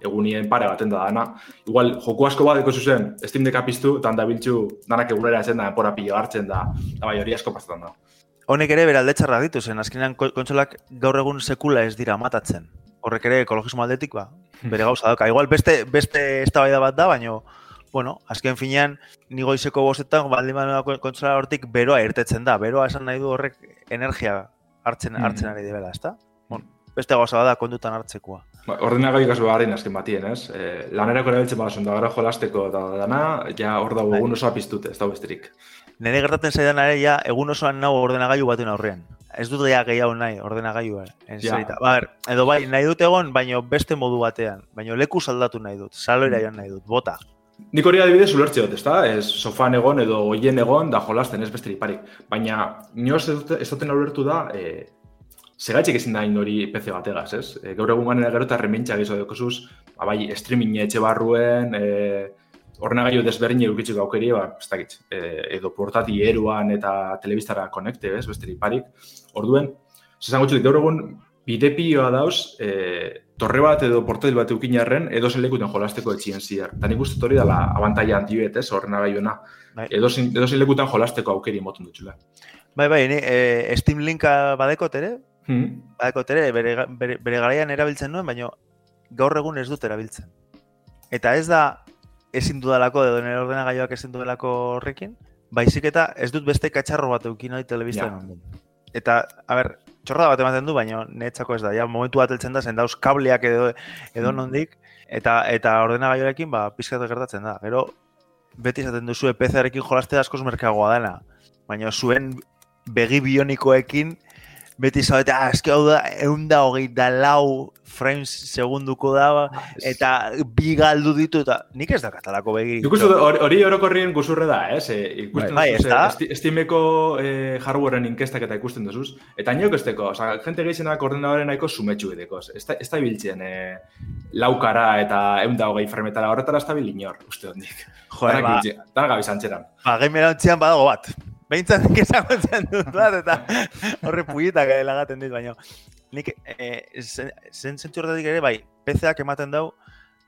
[SPEAKER 3] egunien pare baten da dana. Igual, joku asko bat zuzen, Steam Decka piztu, eta handa biltzu, danak egunera ezen da, enpora pilo hartzen da, da bai hori asko pasatzen da.
[SPEAKER 5] Honek ere beralde txarra ditu zen, azkenean ko- kontsolak gaur egun sekula ez dira matatzen. Horrek ere ekologismo aldetik ba, bere gauza dauka. Igual beste beste eztabaida bat da, baino bueno, azken finean ni goizeko bostetan baldin badauka ko- kontsola hortik beroa irtetzen da. Beroa esan nahi du horrek energia hartzen
[SPEAKER 3] Mhm.
[SPEAKER 5] hartzen ari dela, ezta? Bueno, beste gauza da kontutan hartzekoa.
[SPEAKER 3] Ba, ordenagai kasu beharrein azken batien, ez? E, lanerako erabiltzen badasun da gara jolasteko eta dana, ja hor dago
[SPEAKER 5] Bai.
[SPEAKER 3] egun osoa piztute, ez da besterik.
[SPEAKER 5] Nire gertatzen zaidan ere ja egun osoan nago ordenagailu baten aurrean. Ez dut ja gehiago nahi ordenagailua. En
[SPEAKER 3] Ja.
[SPEAKER 5] Ba, ber, edo bai, nahi dut egon, baino beste modu batean. Baino leku aldatu nahi dut. Saloira joan nahi dut. Bota.
[SPEAKER 3] Nik hori adibidez ulertze dut, ezta? Ez sofan egon edo oien egon da jolasten ez besterik parik. Baina, inoz ez, dute, ez duten ulertu da, e, segaitxik ezin da hori PC bategaz, ez? E, gaur egun ganera gero eta rementxa gehiago dekozuz, ba, bai, streaming etxe barruen, e, ordenagailu desberdin edukitzeko aukeri, ba, ez dakit, e, edo portati eruan eta telebistara konekte, ez, besterik parik. Orduen, zesan gutxutik, gaur egun bidepioa dauz, e, torre bat edo portatil bat eukin jarren, edo lekuten jolasteko etxien ziar. Eta nik uste hori dela abantaia handiet, ez, ordenagailuena.
[SPEAKER 5] Bai.
[SPEAKER 3] Edo zen lekutan jolasteko aukeri moten dutxula.
[SPEAKER 5] Bai, bai, ni, e, Steam Linka badekot ere,
[SPEAKER 3] Hmm.
[SPEAKER 5] badekot ere, bere, bere, bere garaian erabiltzen nuen, baina gaur egun ez dut erabiltzen. Eta ez da ezin dudalako, edo nire ordenagailuak ezin dudalako horrekin, baizik eta ez dut beste katxarro bat eukin hori telebistan
[SPEAKER 3] Ja.
[SPEAKER 5] Eta, a ber, txorra bat ematen du, baina netzako ez da, ja, momentu bat heltzen da, zen dauz kableak edo, edo
[SPEAKER 3] Mm.
[SPEAKER 5] nondik, eta eta ordenagailuarekin, ba, pizkat gertatzen da. Gero, beti esaten duzu, PC-arekin jolastea askoz merkeagoa dena. baina zuen begi bionikoekin beti zaudete, ah, eski hau da, egun da hogeita lau frames segunduko da, eta bi galdu ditu, eta nik ez da katalako begi.
[SPEAKER 3] Nik uste hori hori orokorrien guzurre da, ez? E, ikusten
[SPEAKER 5] Bai, da?
[SPEAKER 3] eh, esti- Steameko eh, hardwaren inkestak eta ikusten duzuz. Eta niok ez teko, oza, jente gehienak ordenadore nahiko sumetxu edeko. Ez da, ez da biltzen eh, laukara eta egun da hogei frametara horretara ez da bil inor, uste nik.
[SPEAKER 5] Joder, ba,
[SPEAKER 3] Danak gabiz antxeran.
[SPEAKER 5] ba, gaimera ontzian badago bat. Behintzat nik ezagutzen dut bat, eta horre puitak lagaten dit, baina nik eh, zen, zen ere, bai, PC-ak ematen dau,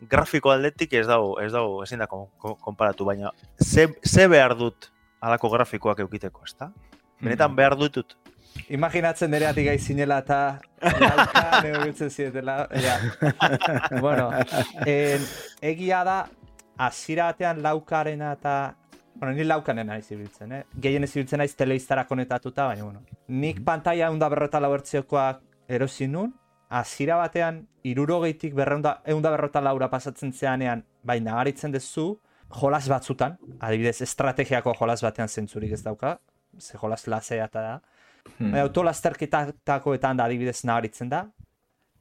[SPEAKER 5] grafiko aldetik ez dau, ez dau, ezin da kon- kon- konparatu, baina ze, ze behar dut alako grafikoak eukiteko, ezta? Benetan behar dutut.
[SPEAKER 4] Imaginatzen nire ati gai zinela eta lauka negoitzen zietela. Ja. bueno, en, egia da, azira batean laukarena eta Bueno, ni laukanen naiz ibiltzen, eh? Gehien ez ibiltzen naiz telebiztara konetatuta, baina, bueno. Nik pantalla eunda berrota lau ertziokoak erosi nun, azira batean, irurogeitik berreunda, eunda berrota laura pasatzen zeanean, bai, nagaritzen dezu, jolas batzutan, adibidez, estrategiako jolas batean zentzurik ez dauka, ze jolas lasea eta da,
[SPEAKER 3] Hmm.
[SPEAKER 4] Baina autolasterketatakoetan da adibidez nabaritzen da.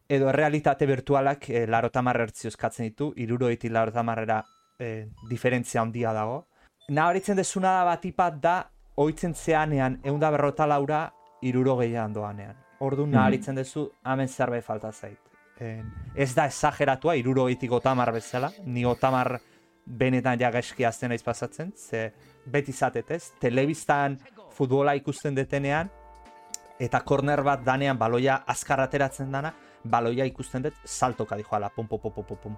[SPEAKER 4] Edo realitate virtualak e, larotamar ertzioz katzen ditu, iruroitik larotamarrera e, diferentzia handia dago. Nabaritzen desuna da batipat da, oitzen zeanean, eunda berrota laura, iruro gehiago doanean. Ordu nabaritzen dezu, hemen zerbait falta zait. E, ez da esageratua, irurogeitik otamar bezala, ni otamar benetan ja gaizki azten naiz pasatzen, ze beti zatetez, telebistan futbola ikusten detenean, eta korner bat danean baloia azkar ateratzen dana, baloia ikusten dut saltoka dijoala, pum, pum, pum, pum, pum.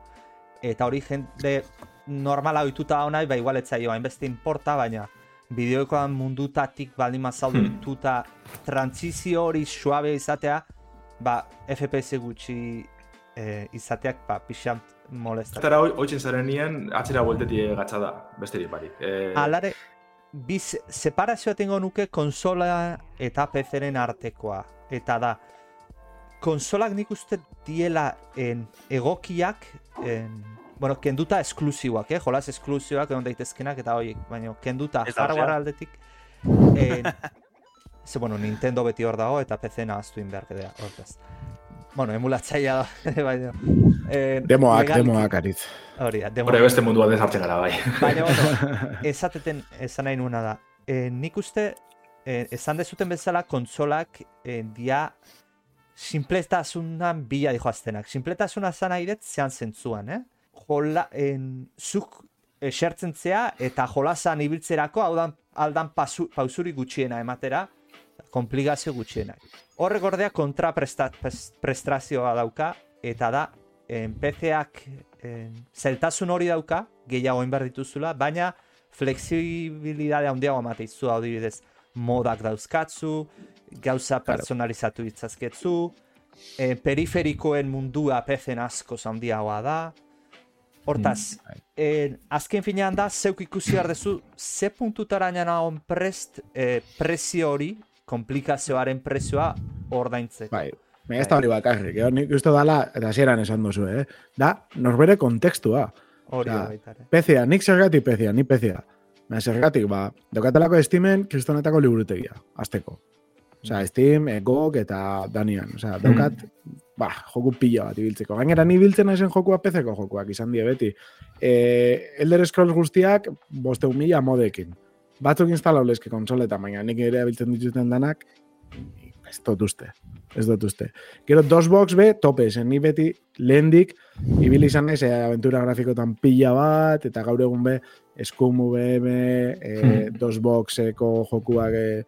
[SPEAKER 4] Eta hori jende normala ohituta honai, ba igual etzaio hainbeste importa, baina bideokoan mundutatik baldin mazaldu dituta trantzizio hori suabe izatea, ba FPS gutxi eh, izateak ba, pixant molesta.
[SPEAKER 3] Zatera hoitzen zarenien, atzera bueltetik gatza da, besterik barik. Eh,
[SPEAKER 4] Alare, biz, separazioa tengo nuke konsola eta PC-ren artekoa. Eta da, konsolak nik uste diela en, egokiak, en, bueno, kenduta esklusiboak, eh? Jolas esklusiboak egon daitezkenak eta horiek, baina kenduta hardware aldetik. En, ze, bueno, Nintendo beti hor dago eta PC nahaztu inberke dira, hortaz. Bueno, emulatzaia da, baina... En,
[SPEAKER 2] Demoak,
[SPEAKER 4] legalki-
[SPEAKER 2] demoak, aritz.
[SPEAKER 4] Hori da,
[SPEAKER 3] Hore beste mundu bat sartzen gara bai.
[SPEAKER 4] Baina, bueno, esateten esan nahi nuena da. E, nik uste, e, esan dezuten bezala, konsolak e, dia simpletasunan bila dijoaztenak. Simpletasuna zan nahi dut zean zentzuan, eh? Jola, en, zuk esertzen zea eta jolasan ibiltzerako hau dan, aldan pasu, pausuri gutxiena ematera, komplikazio gutxiena. Horrek ordea kontraprestazioa dauka, eta da, en, PC-ak en, zeltasun hori dauka, gehiago behar dituzula, baina flexibilidade handiago emateizu adibidez modak dauzkatzu, gauza personalizatu ditzazketzu, e, periferikoen mundua PC-en asko handiagoa da, Hortaz, eh, azken finean da, zeuk ikusi behar duzu, ze puntutara nagon prest eh, prezio hori, komplikazioaren prezioa ordaintzeko.
[SPEAKER 2] Bai, Baina ez da hori bakarrik, eh? nik uste dala, eta hasieran esan duzu, eh? Da, norbere kontekstua.
[SPEAKER 4] Hori da.
[SPEAKER 2] PCA, nik zergatik PCA, ni PCA. Baina zergatik, ba, dokatelako Steamen kristonetako liburutegia, azteko. Osea, Steam, eh, GOG eta Danian. Osea, daukat, ba, joku pila bat ibiltzeko. Gainera, ni biltzen naizen jokua PC-ko jokuak izan die beti. E, Elder Scrolls guztiak, boste mila modekin. Batzuk instalauleske konsoletan, baina nik ere abiltzen dituzten danak, ez dut uste. Ez dut uste. Gero, DOSBox be, tope, zen ni beti lehendik, ibili izan naiz, eh, aventura grafikotan pila bat, eta gaur egun be, Scum VM, eh, DOSBoxeko jokuak eh,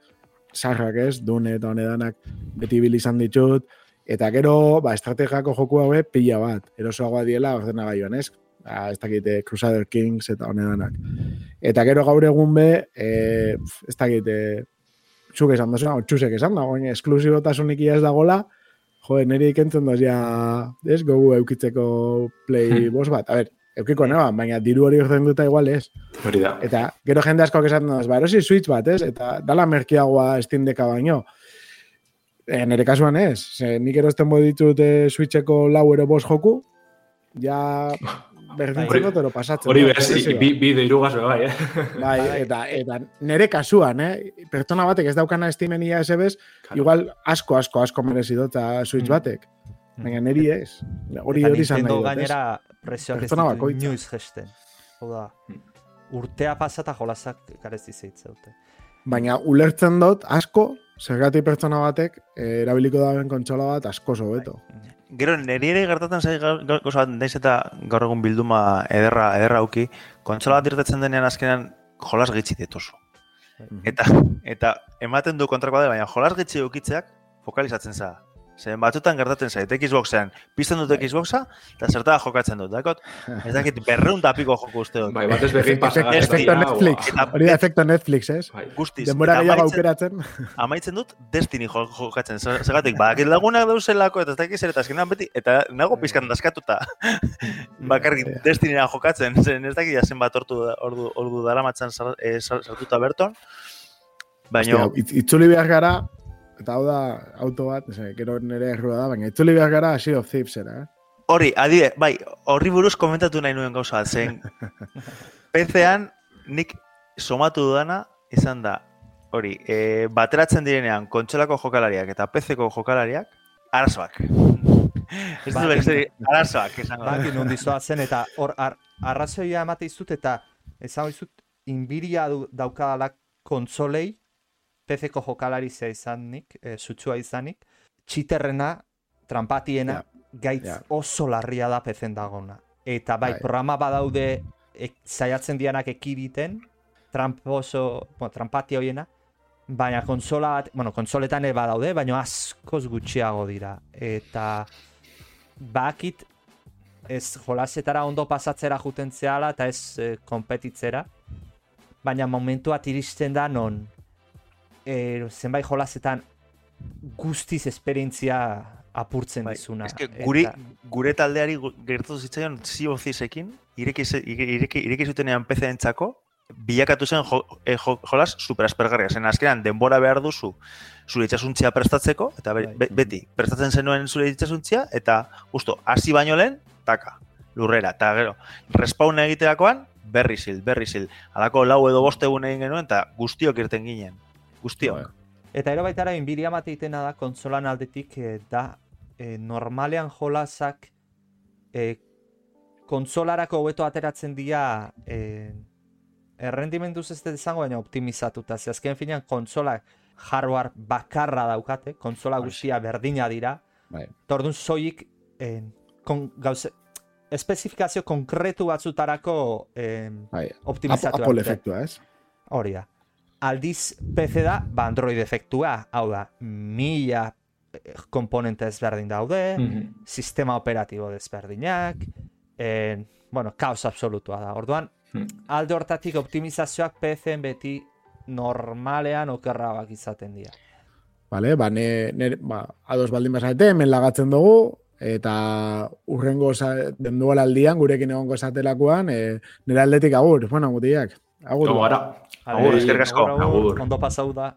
[SPEAKER 2] sarrak ez, dune eta honedanak beti ibili izan ditut, eta gero, ba, estrategiako joku be, pila bat, erosoagoa diela ordenagailuan, ez? Ba, ez dakite Crusader Kings eta honedanak. Eta gero gaur egun be, eh, ez dakite, zuk esan dozu, hau txusek esan da, oin esklusibotasunik ia ez dagola, jo, niri ikentzen doz ja, ez, gogu eukitzeko play boss bat. A ber, eukiko neba, baina diru hori ordein duta igual ez.
[SPEAKER 3] Hori da.
[SPEAKER 2] Eta gero jende asko esan doz, ba, erosi Switch bat, ez? Eta dala merkiagoa Steam Decka baino. E, nire kasuan ez, ze nik erosten bodi ditut e, Switcheko lau ero bost joku, ja berdintzen dut, ero pasatzen.
[SPEAKER 3] Hori bez,
[SPEAKER 2] progresiba.
[SPEAKER 3] bi, bi deirugaz bai, eh?
[SPEAKER 2] Bai, eta, eta nere kasuan, eh? Pertsona batek ez daukana estimenia esebez, igual asko, asko, asko merezi dut eta Switch
[SPEAKER 4] Mm.
[SPEAKER 2] batek. Baina neri ez. Hori hori izan nahi dut, ez?
[SPEAKER 4] gainera presioak ez ditu inoiz gesten. Hau da, urtea pasata jolasak garezi zeitzeute.
[SPEAKER 2] Baina ulertzen dut asko, zergatik pertsona batek eh, erabiliko daben kontsola bat asko sobeto.
[SPEAKER 5] Gero, niri ere gertatzen zai gau- gau- gauza bat, naiz eta gaur egun bilduma ederra, ederra auki, kontsola bat irtetzen denean azkenan jolas gitxi dituzu. Eta, eta ematen du kontrakoa da, baina jolas gitxi eukitzeak fokalizatzen za. Zen batzutan gertatzen zait, Xboxean, pizten dut Xboxa, eta zertara jokatzen dut, dakot? Ez dakit, berreun tapiko joko uste dut.
[SPEAKER 3] Bai, batez begin pasa
[SPEAKER 2] Efecto- efecto Netflix. Hori da efecto Netflix, ez?
[SPEAKER 3] Bai.
[SPEAKER 5] Guztiz.
[SPEAKER 2] Denbora gehiago aukeratzen.
[SPEAKER 5] amaitzen dut Destiny jo- jokatzen. Zer- Zergatik, badakit lagunak dauzelako eta ez dakit zer eta azkenan beti, eta nago pizkan daskatuta. Bakarrik Destinyra jokatzen, zen ez dakit zen bat ordu, ordu, ordu dara matzan sartuta berton. Baina,
[SPEAKER 2] itzuli behar gara, eta hau da auto bat, ez, gero nire errua da, baina itzuli behar gara Sea of Thieves era, eh?
[SPEAKER 5] hori, adide, bai, horri buruz komentatu nahi nuen gauza bat, zen PC-an nik somatu dudana izan da, hori, e, bateratzen direnean kontsolako jokalariak eta PC-ko jokalariak, arazoak. Ez du berezeri, arazoak, esango.
[SPEAKER 4] Baki non zen eta hor ar, arrazoia emate izut eta esan izut inbiria du, daukadala kontsolei PC-ko jokalari zea izanik, e, sutsua izanik, txiterrena, trampatiena, gaitz
[SPEAKER 2] ja.
[SPEAKER 4] oso larria da PC-en dagona. Eta bai,
[SPEAKER 2] Bai.
[SPEAKER 4] programa badaude ek, saiatzen dianak ekiditen, tramposo, bueno, trampati hoiena, baina konsola bueno, konsoletan ere badaude, baina askoz gutxiago dira. Eta bakit ez jolasetara ondo pasatzera juten zehala eta ez e, konpetitzera. Baina momentu bat iristen da non e, zenbait jolasetan guztiz esperientzia apurtzen
[SPEAKER 5] Bai,
[SPEAKER 4] dizuna.
[SPEAKER 5] eske guri,
[SPEAKER 4] Eta-
[SPEAKER 5] gure taldeari gertatu zitzaion Thievesekin, ireki, ireki, ireki zutenean PC entzako, bilakatu zen jo, e, jo, jolas super aspergarria. Zen azkenan denbora behar duzu zure itxasuntzia prestatzeko, eta be,
[SPEAKER 4] Bai.
[SPEAKER 5] be- beti, prestatzen zenuen zure itxasuntzia, eta justo, hasi baino lehen, taka, lurrera. Eta gero, respawn egiterakoan, berri zil, berri zil. Halako lau edo bost egun egin genuen, eta guztiok irten ginen. Guztiok.
[SPEAKER 2] Bai.
[SPEAKER 4] Eta ero baitara inbidia mate itena da konsolan aldetik eh, da eh, normalean jolasak eh, konsolarako hobeto ateratzen dira eh, errendimenduz ez dut izango baina optimizatuta. Ze azken finean konsolak hardware bakarra daukate, konsola guztia berdina dira.
[SPEAKER 2] Bai.
[SPEAKER 4] Tordun soilik eh, kon, gauze, espezifikazio konkretu batzutarako eh,
[SPEAKER 2] Bai,
[SPEAKER 4] optimizatu
[SPEAKER 2] Apple efektua, ez?
[SPEAKER 4] Hori da. Aldiz PC da, ba Android efektua, hau da, mila eh, komponente ezberdin daude,
[SPEAKER 3] Mhm.
[SPEAKER 4] sistema operatibo desberdinak, en, bueno, kaos absolutua da. Orduan,
[SPEAKER 3] Hmm.
[SPEAKER 4] alde hortatik optimizazioak PC-en beti normalean okerrabak izaten dira.
[SPEAKER 2] Vale, ba, ne, ne, ba, ados baldin bazate, hemen lagatzen dugu, eta urrengo sa- dendualaldian gurekin egongo esatelakoan, e, nire aldetik agur, bueno, mutiak. Agur.
[SPEAKER 3] Gara.
[SPEAKER 4] Ale,
[SPEAKER 5] eskerrik asko.
[SPEAKER 4] agur,
[SPEAKER 3] Agur.
[SPEAKER 4] Ondo pasau da.